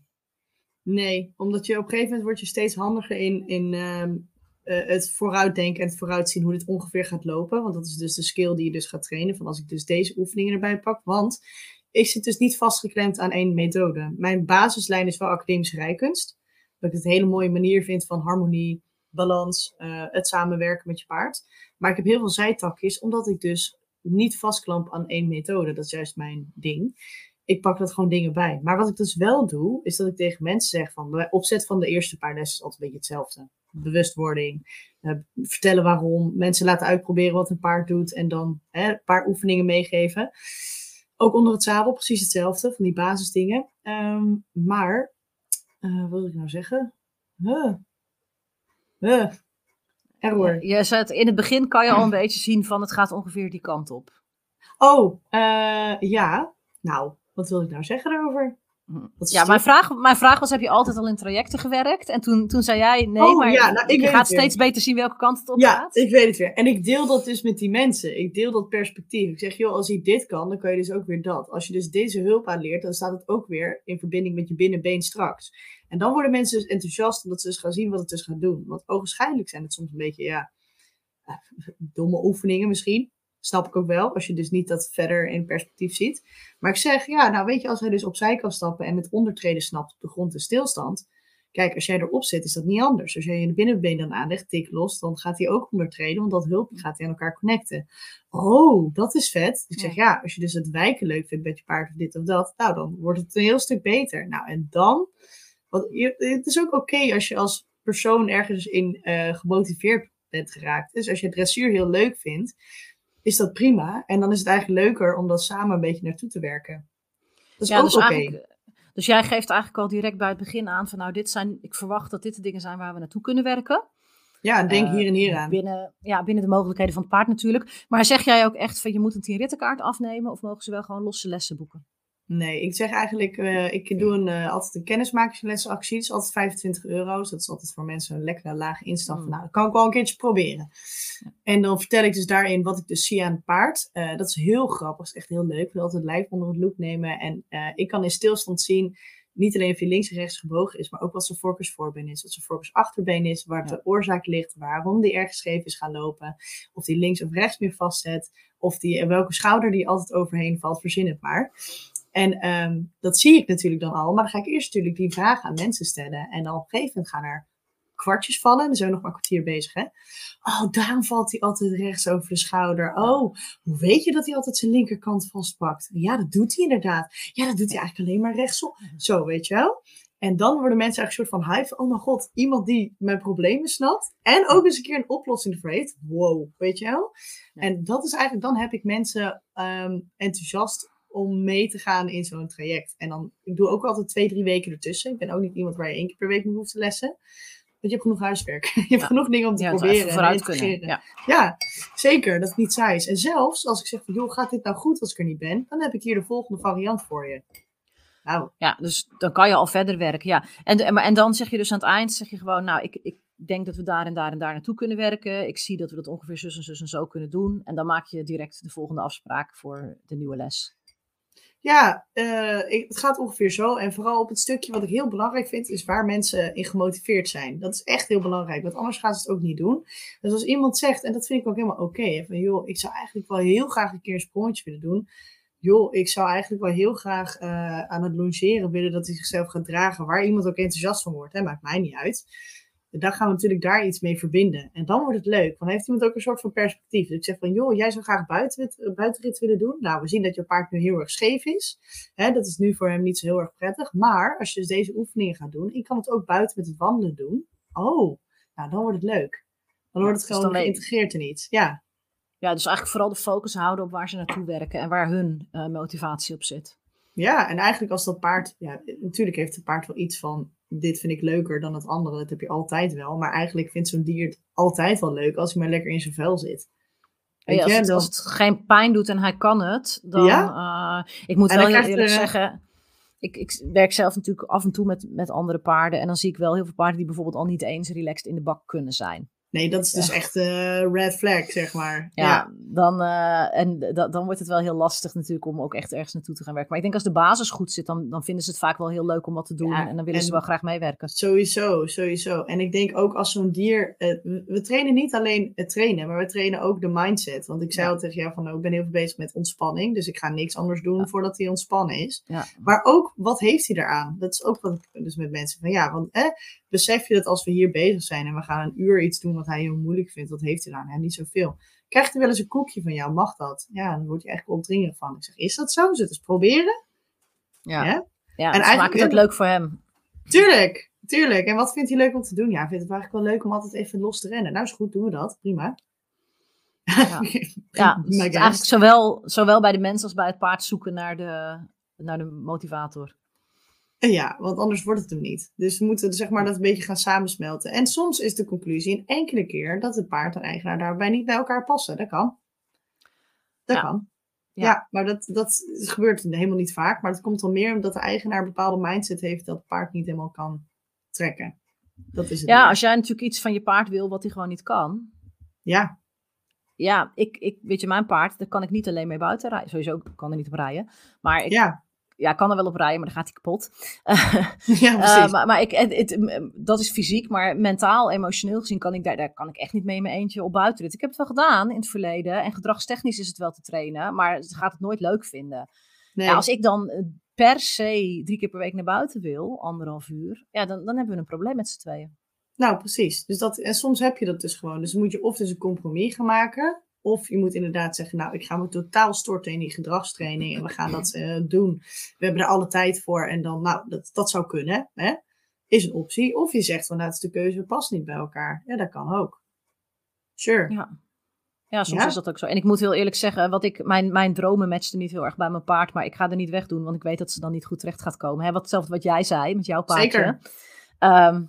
Nee, omdat je op een gegeven moment word je steeds handiger in, in um, uh, het vooruitdenken en het vooruitzien hoe dit ongeveer gaat lopen. Want dat is dus de skill die je dus gaat trainen. Van als ik dus deze oefeningen erbij pak. Want ik zit dus niet vastgeklemd aan één methode. Mijn basislijn is wel academische rijkunst. Dat ik het een hele mooie manier vind van harmonie, balans, uh, het samenwerken met je paard. Maar ik heb heel veel zijtakjes, omdat ik dus niet vastklamp aan één methode. Dat is juist mijn ding. Ik pak dat gewoon dingen bij. Maar wat ik dus wel doe, is dat ik tegen mensen zeg van, de opzet van de eerste paar lessen is altijd een beetje hetzelfde bewustwording. Uh, vertellen waarom. Mensen laten uitproberen wat een paard doet. En dan hè, een paar oefeningen meegeven. Ook onder het zadel precies hetzelfde. Van die basisdingen. Um, maar, uh, wat wil ik nou zeggen? Huh. Huh. Error. Je in het begin kan je al een beetje zien van het gaat ongeveer die kant op. Oh, uh, ja. Nou, wat wil ik nou zeggen daarover? Hm. Ja, mijn vraag, mijn vraag was: heb je altijd al in trajecten gewerkt? En toen, toen zei jij nee, oh, maar ja, nou, ik je gaat steeds beter zien welke kant het op ja, gaat. Ja, ik weet het weer. En ik deel dat dus met die mensen. Ik deel dat perspectief. Ik zeg, joh, als je dit kan, dan kan je dus ook weer dat. Als je dus deze hulp aanleert, dan staat het ook weer in verbinding met je binnenbeen straks. En dan worden mensen dus enthousiast omdat ze dus gaan zien wat het dus gaat doen. Want ogenschijnlijk zijn het soms een beetje, ja, domme oefeningen misschien. Snap ik ook wel, als je dus niet dat verder in perspectief ziet. Maar ik zeg, ja, nou weet je, als hij dus opzij kan stappen en met ondertreden snapt op de grond en stilstand. Kijk, als jij erop zit, is dat niet anders. Als jij je binnenbeen dan aanlegt, tik los, dan gaat hij ook ondertreden, want dat hulpje gaat hij aan elkaar connecten. Oh, dat is vet. Dus ik zeg, ja, als je dus het wijken leuk vindt met je paard of dit of dat, nou, dan wordt het een heel stuk beter. Nou, en dan, want het is ook oké als je als persoon ergens in uh, gemotiveerd bent geraakt. Dus als je dressuur heel leuk vindt, is dat prima. En dan is het eigenlijk leuker om dat samen een beetje naartoe te werken. Dat is Ja, ook dus oké. eigenlijk- Dus jij geeft eigenlijk al direct bij het begin aan van nou, dit zijn, ik verwacht dat dit de dingen zijn waar we naartoe kunnen werken. Ja, en denk Eh, hier en hier aan. Binnen, ja, binnen de mogelijkheden van het paard natuurlijk. Maar zeg jij ook echt van je moet een 10 rittenkaart afnemen of mogen ze wel gewoon losse lessen boeken? Nee, ik zeg eigenlijk, eh, ik doe een, eh, altijd een kennismakerslesactie. Dat is altijd 25 euro. Dus dat is altijd voor mensen een lekkere lage instap. Mm. Nou, dat kan ik wel een keertje proberen. En dan vertel ik dus daarin wat ik dus zie aan het paard. Eh, dat is heel grappig, dat is echt heel leuk. Ik wil altijd het lijf onder het loep nemen. En ik kan in stilstand zien, niet alleen of hij links en rechts gebogen is, maar ook wat zijn voorkeursvoorbeen is. Wat zijn voorkeursachterbeen is, waar Ja. de oorzaak ligt, waarom die ergens scheef is gaan lopen. Of die links of rechts meer vastzet. Of die, welke schouder die altijd overheen valt, verzin het maar. En ehm, dat zie ik natuurlijk dan al. Maar dan ga ik eerst natuurlijk die vragen aan mensen stellen. En dan op een gegeven moment gaan er kwartjes vallen. En dan zijn we nog maar een kwartier bezig, hè. Oh, daarom valt hij altijd rechts over de schouder. Oh, hoe weet je dat hij altijd zijn linkerkant vastpakt? Ja, dat doet hij inderdaad. Ja, dat doet hij eigenlijk alleen maar rechtsom. Zo, weet je wel. En dan worden mensen eigenlijk een soort van hype. Oh mijn god, iemand die mijn problemen snapt. En ook eens een keer een oplossing ervoor heeft. Wow, weet je wel. En dat is eigenlijk, dan heb ik mensen ehm, enthousiast om mee te gaan in zo'n traject. En dan, ik doe ook altijd twee, drie weken ertussen. Ik ben ook niet iemand waar je één keer per week mee hoeft te lessen. Want je hebt genoeg huiswerk. Je hebt Ja. genoeg dingen om te Ja, proberen. vooruit te kunnen. Ja. Ja, zeker. Dat het niet saai is. En zelfs als ik zeg van, joh, gaat dit nou goed als ik er niet ben? Dan heb ik hier de volgende variant voor je. Nou, Ja, dus dan kan je al verder werken. Ja. En, en dan zeg je dus aan het eind, zeg je gewoon, nou, ik, ik denk dat we daar en daar en daar naartoe kunnen werken. Ik zie dat we dat ongeveer zus en zus en zo kunnen doen. En dan maak je direct de volgende afspraak voor de nieuwe les. Ja, eh, het gaat ongeveer zo. En vooral op het stukje wat ik heel belangrijk vind, is waar mensen in gemotiveerd zijn. Dat is echt heel belangrijk, want anders gaan ze het ook niet doen. Dus als iemand zegt, en dat vind ik ook helemaal oké, van joh, ik zou eigenlijk wel heel graag een keer een sprongetje willen doen. Joh, ik zou eigenlijk wel heel graag eh, aan het longeren willen dat hij zichzelf gaat dragen, waar iemand ook enthousiast van wordt. Hè? Maakt mij niet uit. Dan gaan we natuurlijk daar iets mee verbinden. En dan wordt het leuk, want dan heeft iemand ook een soort van perspectief. Dus ik zeg van, joh, jij zou graag buitenrit, eh, buitenrit willen doen. Nou, we zien dat je paard nu heel erg scheef is. Hè, dat is nu voor hem niet zo heel erg prettig. Maar als je dus deze oefeningen gaat doen, ik kan het ook buiten met het wandelen doen. Oh, nou, dan wordt het leuk. Dan wordt het gewoon geïntegreerd in iets. Ja, Ja, dus eigenlijk vooral de focus houden op waar ze naartoe werken en waar hun eh, motivatie op zit. Ja, en eigenlijk als dat paard, ja, natuurlijk heeft het paard wel iets van, dit vind ik leuker dan het andere, dat heb je altijd wel. Maar eigenlijk vindt zo'n dier het altijd wel leuk als hij maar lekker in zijn vel zit. Weet Ja, als, je, het, dan- als het geen pijn doet en hij kan het, dan. eh, ik moet wel eerlijk er, eh, zeggen. Ik, ik werk zelf natuurlijk af en toe met, met andere paarden. En dan zie ik wel heel veel paarden die bijvoorbeeld al niet eens relaxed in de bak kunnen zijn. Nee, dat is dus echt eh red flag, zeg maar. Ja, Ja, Dan, eh, en da- dan wordt het wel heel lastig natuurlijk om ook echt ergens naartoe te gaan werken. Maar ik denk als de basis goed zit, dan, dan vinden ze het vaak wel heel leuk om wat te doen. Ja, en dan willen ze wel graag meewerken. Sowieso, sowieso. En ik denk ook als zo'n dier. eh, we, we trainen niet alleen het trainen, maar we trainen ook de mindset. Want ik zei Ja. al tegen jou van nou, ik ben heel veel bezig met ontspanning. Dus ik ga niks anders doen voordat hij ontspannen is. Maar ook wat heeft hij eraan? Dat is ook wat ik dus met mensen van ja, want eh, besef je dat als we hier bezig zijn en we gaan een uur iets doen wat hij heel moeilijk vindt, wat heeft hij eraan? Ja, niet zoveel. Krijgt hij wel eens een koekje van jou? Mag dat? Ja, dan word je eigenlijk opdringerig van. Ik zeg, is dat zo? Zullen we het eens proberen? Ja, Ja? ja. En dus eigenlijk maak het ook leuk voor hem. Tuurlijk, tuurlijk. En wat vindt hij leuk om te doen? Ja, vindt het eigenlijk wel leuk om altijd even los te rennen. Nou is goed, doen we dat. Prima. Ja. Ja, dus eigenlijk zowel, zowel bij de mens als bij het paard zoeken naar de, naar de motivator. Ja, want anders wordt het hem niet. Dus we moeten zeg maar dat een beetje gaan samensmelten. En soms is de conclusie een enkele keer dat het paard en eigenaar daarbij niet bij elkaar passen. Dat kan. Dat Ja. kan. Ja. Ja, maar dat, dat gebeurt helemaal niet vaak. Maar het komt dan meer omdat de eigenaar een bepaalde mindset heeft dat het paard niet helemaal kan trekken. Dat is het. Ja, meer. als jij natuurlijk iets van je paard wil wat hij gewoon niet kan. ja, Ja, ik, ik, weet je, mijn paard, daar kan ik niet alleen mee buiten rijden. Sowieso kan er niet op rijden. Maar ik, ja. Ja. kan er wel op rijden, maar dan gaat hij kapot. ja, Eh, precies. maar maar ik, het, dat is fysiek, maar mentaal, emotioneel gezien kan ik daar, daar kan ik echt niet mee in mijn eentje op buitenrit. Ik heb het wel gedaan in het verleden en gedragstechnisch is het wel te trainen, maar ze gaat het nooit leuk vinden. nee. Ja, als ik dan eh, per se drie keer per week naar buiten wil, anderhalf uur, ja, dan, dan hebben we een probleem met z'n tweeën. Nou, precies. Dus dat, en soms heb je dat dus gewoon. Dus dan moet je of dus een compromis gaan maken. Of je moet inderdaad zeggen, nou, ik ga me totaal storten in die gedragstraining. En we gaan dat eh, doen. We hebben er alle tijd voor. En dan, nou, dat, dat zou kunnen. Hè? Is een optie. Of je zegt van, nou, het is de keuze, we passen niet bij elkaar. Ja, dat kan ook. Sure. Ja. Ja, soms Ja? is dat ook zo. En ik moet heel eerlijk zeggen, wat ik, mijn, mijn dromen matchten niet heel erg bij mijn paard. Maar ik ga er niet weg doen, want ik weet dat ze dan niet goed terecht gaat komen. Hè? Wat, hetzelfde wat jij zei met jouw paardje. Zeker. Ehm,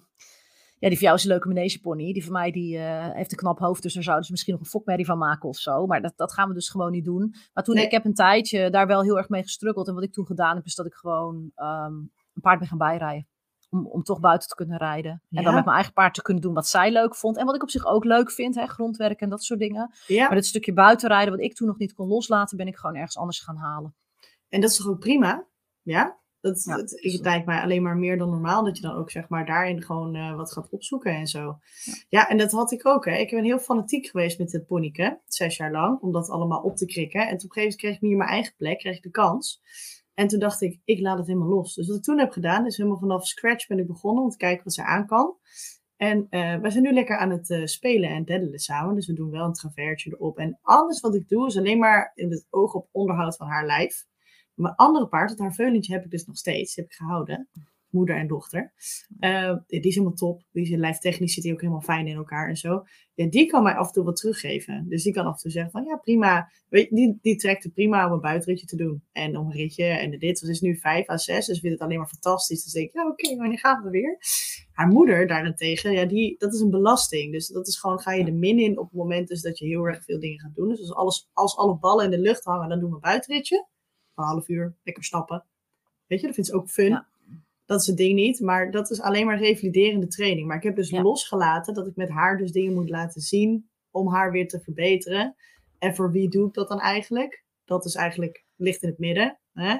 ja, die van jou is een leuke manegepony. Die van mij die, eh, heeft een knap hoofd, dus daar zouden ze misschien nog een fokmerrie van maken of zo. Maar dat, dat gaan we dus gewoon niet doen. Maar toen, Nee. ik heb een tijdje daar wel heel erg mee gestruggeld. En wat ik toen gedaan heb, is dat ik gewoon ehm, een paard ben gaan bijrijden. Om, om toch buiten te kunnen rijden. En Ja. dan met mijn eigen paard te kunnen doen wat zij leuk vond. En wat ik op zich ook leuk vind, hè, grondwerk en dat soort dingen. Ja, Maar dit stukje buitenrijden, wat ik toen nog niet kon loslaten, ben ik gewoon ergens anders gaan halen. en dat is toch ook prima? Ja? Dat, Ja, dat, dus- het lijkt mij alleen maar meer dan normaal dat je dan ook zeg maar daarin gewoon eh, wat gaat opzoeken en zo. Ja. en dat had ik ook. Hè. Ik ben heel fanatiek geweest met het ponyke, zes jaar lang, om dat allemaal op te krikken. En toen op een gegeven moment kreeg ik hier mijn eigen plek, kreeg ik de kans. En toen dacht ik, ik laat het helemaal los. Dus wat ik toen heb gedaan, is helemaal vanaf scratch ben ik begonnen om te kijken wat ze aan kan. En eh we zijn nu lekker aan het eh, spelen en daddelen samen. Dus we doen wel een traversje erop. En alles wat ik doe is alleen maar in het oog op onderhoud van haar lijf. Mijn andere paard, het haar veulentje, heb ik dus nog steeds. Die heb ik gehouden. Moeder en dochter. Eh, die is helemaal top. Die is lijftechnisch zit die ook helemaal fijn in elkaar en zo. Ja, die kan mij af en toe wat teruggeven. Dus die kan af en toe zeggen van ja, prima. Weet, die, die trekt het prima om een buitenritje te doen. En om een ritje en dit. Het is nu 5 à 6, dus vindt het alleen maar fantastisch. Dus denk ik, ja oké, wanneer gaan we weer? Haar moeder daarentegen, ja, die, dat is een belasting. Dus dat is gewoon, ga je de min in op het moment dus dat je heel erg veel dingen gaat doen. Dus als, alles, als alle ballen in de lucht hangen, dan doen we een buitenritje. Een half uur, lekker stappen. Weet je, dat vindt ze ook fun. Ja. Dat is het ding niet, maar dat is alleen maar revaliderende training. Maar ik heb dus Ja. losgelaten dat ik met haar dus dingen moet laten zien om haar weer te verbeteren. En voor wie doe ik dat dan eigenlijk? Dat is eigenlijk ligt in het midden. Hè?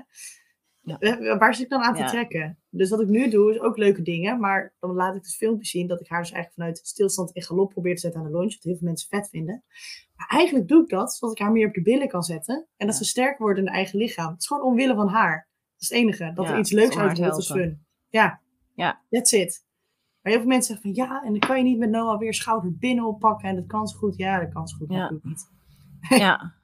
Ja. Eh, Waar zit ik dan aan te Ja. trekken? Dus wat ik nu doe is ook leuke dingen, maar dan laat ik dus filmpjes zien dat ik haar dus eigenlijk vanuit stilstand in galop probeer te zetten aan de launch, wat heel veel mensen vet vinden. Maar eigenlijk doe ik dat zodat ik haar meer op de billen kan zetten en dat ze sterker wordt in haar eigen lichaam. Het is gewoon omwille van haar. Dat is het enige. Dat er iets leuks uit wordt, is fun. Ja. Ja. That's it. Maar heel veel mensen zeggen van ja, en dan kan je niet met Noah weer schouder binnen oppakken en dat kan zo goed. Ja, dat kan zo goed, Ja. dat niet. Ja.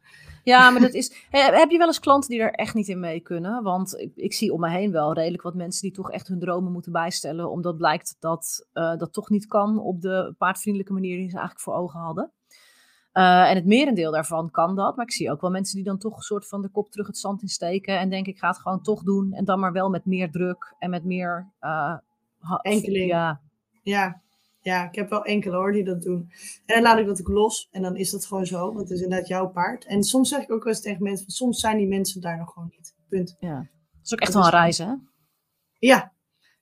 Ja, maar dat is. Heb je wel eens klanten die er echt niet in mee kunnen? Want ik, ik zie om me heen wel redelijk wat mensen die toch echt hun dromen moeten bijstellen. Omdat blijkt dat eh, dat toch niet kan op de paardvriendelijke manier die ze eigenlijk voor ogen hadden. Eh, en het merendeel daarvan kan dat. Maar ik zie ook wel mensen die dan toch een soort van de kop terug het zand insteken. En denken, ik ga het gewoon toch doen. En dan maar wel met meer druk en met meer. eh, Enkeling. Ja, Ja. ja, ik heb wel enkele hoor die dat doen. En dan laat ik dat ook los en dan is dat gewoon zo. Want het is inderdaad jouw paard. En soms zeg ik ook wel eens tegen mensen, van, soms zijn die mensen daar nog gewoon niet. Punt. ja. Dat is ook echt wel een is- reis, hè? Ja.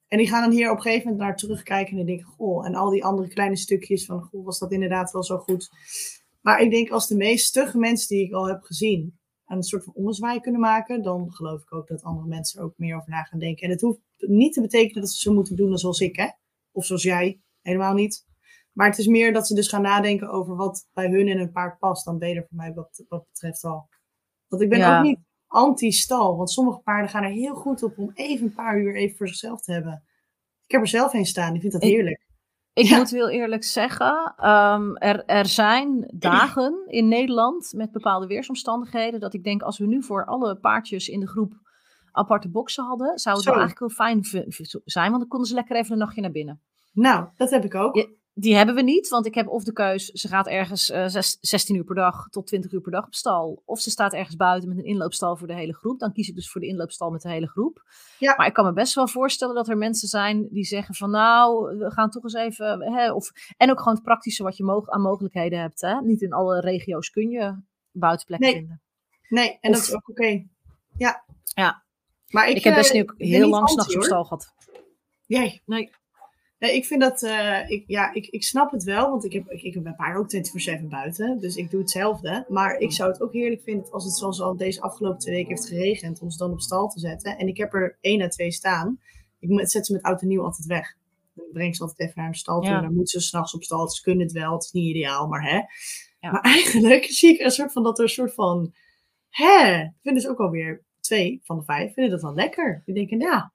En die gaan dan hier op een gegeven moment naar terugkijken en denken, goh, en al die andere kleine stukjes van, goh, was dat inderdaad wel zo goed. Maar ik denk als de meest stugge mensen die ik al heb gezien een soort van ommezwaai kunnen maken, dan geloof ik ook dat andere mensen er ook meer over na gaan denken. En het hoeft niet te betekenen dat ze zo moeten doen zoals ik, hè? Of zoals jij, helemaal niet. Maar het is meer dat ze dus gaan nadenken over wat bij hun en hun paard past. Dan beter voor mij wat, wat betreft al. Want ik ben Ja. ook niet anti-stal. Want sommige paarden gaan er heel goed op om even een paar uur even voor zichzelf te hebben. Ik heb er zelf heen staan. Ik vind dat heerlijk. Ik Ja. moet heel eerlijk zeggen, ehm, er, er zijn dagen in Nederland met bepaalde weersomstandigheden dat ik denk als we nu voor alle paardjes in de groep aparte boxen hadden, zou het wel eigenlijk heel fijn zijn, want dan konden ze lekker even een nachtje naar binnen. Nou, dat heb ik ook. Die hebben we niet, want ik heb of de keus, ze gaat ergens eh, zes- 16 uur per dag tot 20 uur per dag op stal. Of ze staat ergens buiten met een inloopstal voor de hele groep. Dan kies ik dus voor de inloopstal met de hele groep. Ja. Maar ik kan me best wel voorstellen dat er mensen zijn die zeggen van nou, we gaan toch eens even... Hè, of, en ook gewoon het praktische wat je aan mogelijkheden hebt. Hè? Niet in alle regio's kun je buitenplekken Nee. vinden. Nee, en dat is ook oké. Ja. Ja. Maar ik, Ik, heb best eh, nu heel lang s'nachts op stal gehad. Jij? Nee. Nee, ik vind dat, eh, ik, ja, ik, ik snap het wel, want ik heb, ik, ik paard ook 24-7 buiten, dus ik doe hetzelfde. Maar ik zou het ook heerlijk vinden als het zoals al deze afgelopen twee weken heeft geregend, om ze dan op stal te zetten. En ik heb er één à twee staan. Ik moet- zet ze met oud en nieuw altijd weg. Dan breng ik ze altijd even naar de stal toe. Ja. En dan moeten ze s'nachts op stal. Ze kunnen het wel, het is niet ideaal, maar hè. Ja. Maar eigenlijk zie ik een soort van, dat er een soort van, hè, vinden ze ook alweer twee van de vijf, vinden dat wel lekker. Die denken, ja,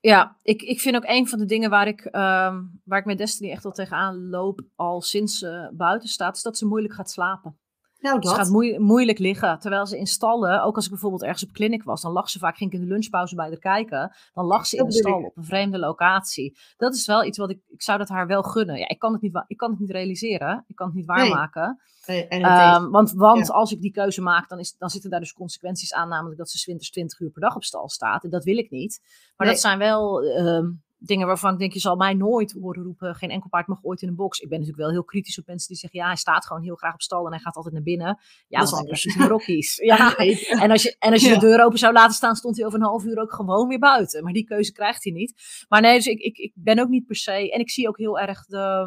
Ja, ik, ik vind ook een van de dingen waar ik, ehm, waar ik met Destiny echt al tegenaan loop, al sinds ze buiten staat, is dat ze moeilijk gaat slapen. Nou, Ze gaat moe- moeilijk liggen. Terwijl ze in stallen, ook als ik bijvoorbeeld ergens op clinic was, dan lag ze vaak, ging ik in de lunchpauze bij haar kijken. Dan lag ze in de stal op een vreemde locatie. Dat is wel iets wat ik, ik zou dat haar wel gunnen. Ja, ik kan het niet, ik kan het niet realiseren. Ik kan het niet waarmaken. Nee, het Ehm, want want ja. als ik die keuze maak, dan, is, dan zitten daar dus consequenties aan. Namelijk dat ze 's winters 20 uur per dag op stal staat. En dat wil ik niet. Maar Nee. dat zijn wel ehm, dingen waarvan ik denk, je zal mij nooit horen roepen. Geen enkel paard mag ooit in een box. Ik ben natuurlijk wel heel kritisch op mensen die zeggen, ja, hij staat gewoon heel graag op stal en hij gaat altijd naar binnen. Ja, Dat is anders. krijgt brokkies. Ja. En als je, en als je Ja. de deur open zou laten staan, stond hij over een half uur ook gewoon weer buiten. Maar die keuze krijgt hij niet. Maar nee, dus ik, ik, ik ben ook niet per se. En ik zie ook heel erg de,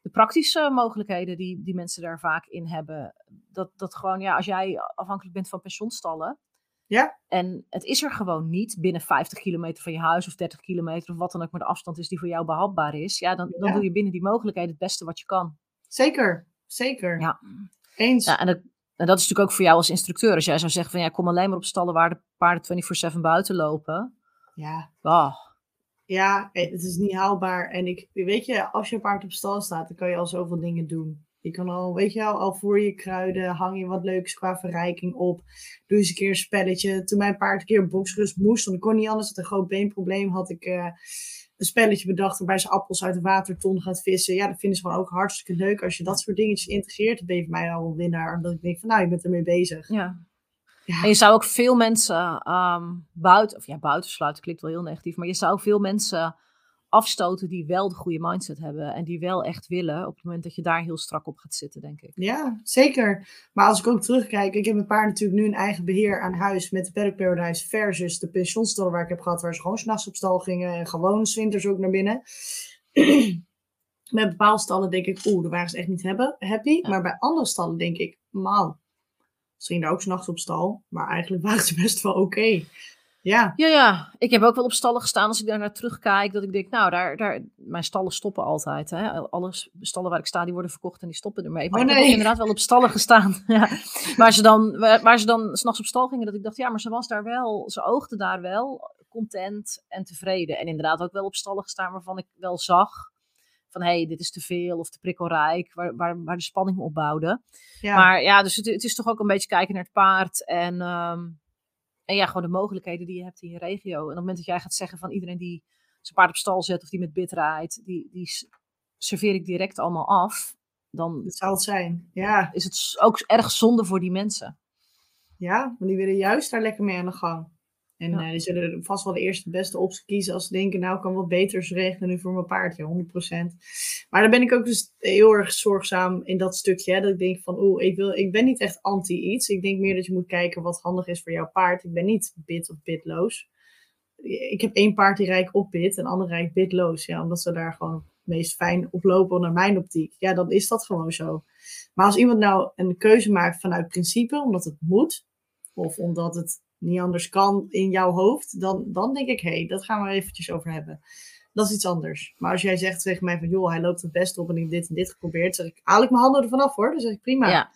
de praktische mogelijkheden die, die mensen daar vaak in hebben. Dat, dat gewoon, ja, als jij afhankelijk bent van pensioenstallen. Ja. En het is er gewoon niet binnen 50 kilometer van je huis of 30 kilometer of wat dan ook maar de afstand is die voor jou behapbaar is. Ja, dan, dan Ja. doe je binnen die mogelijkheden het beste wat je kan. Zeker, zeker. Ja. Eens. Ja, en dat, en dat is natuurlijk ook voor jou als instructeur. Als jij zou zeggen van ja, kom alleen maar op stallen waar de paarden 24-7 buiten lopen. Ja. Ja, eh, het is niet haalbaar. En ik, weet je, als je een paard op stal staat, dan kan je al zoveel dingen doen. Je kan al, weet je wel, al voor je kruiden, hang je wat leuks qua verrijking op. Doe eens een keer een spelletje. Toen mijn paard een keer boksrust moest, want ik kon niet anders, had een groot beenprobleem, had ik eh, een spelletje bedacht waarbij ze appels uit de waterton gaat vissen. Ja, dat vinden ze gewoon ook hartstikke leuk. Als je dat soort dingetjes integreert, dan ben je voor mij al een winnaar. Omdat ik denk van, nou, je bent ermee bezig. ja. Ja. En je zou ook veel mensen ehm, buiten, of ja, buitensluiten klinkt wel heel negatief, maar je zou veel mensen afstoten die wel de goede mindset hebben en die wel echt willen op het moment dat je daar heel strak op gaat zitten, denk ik. Ja, zeker. Maar als ik ook terugkijk, ik heb mijn paard natuurlijk nu een eigen beheer aan huis met de Paddock Paradise versus de pensionstal waar ik heb gehad, waar ze gewoon s'nachts op stal gingen en gewoon 's winters ook naar binnen. met bepaalde stallen denk ik, oeh, daar waren ze echt niet hebben, happy. Ja. Maar bij andere stallen denk ik, man, ze gingen daar ook s'nachts op stal, maar eigenlijk waren ze best wel oké. Ja, Ja, ja, ik heb ook wel op stallen gestaan als ik daar naar terugkijk, dat ik denk, nou, daar, daar, mijn stallen stoppen altijd. Hè? Alle s- stallen waar ik sta, die worden verkocht en die stoppen ermee. Maar Oh, ik heb nee. inderdaad wel op stallen gestaan, ja, waar ze dan, waar, ze dan s'nachts op stal gingen, dat ik dacht, ja, maar ze was daar wel, ze oogde daar wel content en tevreden. En inderdaad ook wel op stallen gestaan waarvan ik wel zag van, hé, hey, dit is te veel of te prikkelrijk, waar, waar, waar de spanning opbouwde. ja. Maar ja, dus het, het is toch ook een beetje kijken naar het paard. En, ehm, en ja, gewoon de mogelijkheden die je hebt in je regio. En op het moment dat jij gaat zeggen van iedereen die zijn paard op stal zet of die met bit rijdt, die, die serveer ik direct allemaal af. Dan dat zou het zijn. Ja, is het ook erg zonde voor die mensen. Ja, want die willen juist daar lekker mee aan de gang. En Ja. eh, die zullen vast wel de eerste beste optie kiezen als ze denken, nou ik kan wat beters regelen nu voor mijn paard. Ja, 100%. Maar dan ben ik ook dus heel erg zorgzaam in dat stukje. Hè, dat ik denk van, oeh, ik, wil, ik ben niet echt anti iets. Ik denk meer dat je moet kijken wat handig is voor jouw paard. Ik ben niet bit of bitloos. Ik heb één paard die rijk op bit en ander rijk bitloos. Ja, omdat ze daar gewoon het meest fijn op lopen naar mijn optiek. Ja, dan is dat gewoon zo. Maar als iemand nou een keuze maakt vanuit principe, omdat het moet, of omdat het niet anders kan in jouw hoofd, dan, dan denk ik, hé, hey, dat gaan we eventjes over hebben. Dat is iets anders. Maar als jij zegt tegen mij van, joh, hij loopt het best op en ik heb dit en dit geprobeerd, zeg ik, haal ik mijn handen ervan af hoor. Dan zeg ik, prima.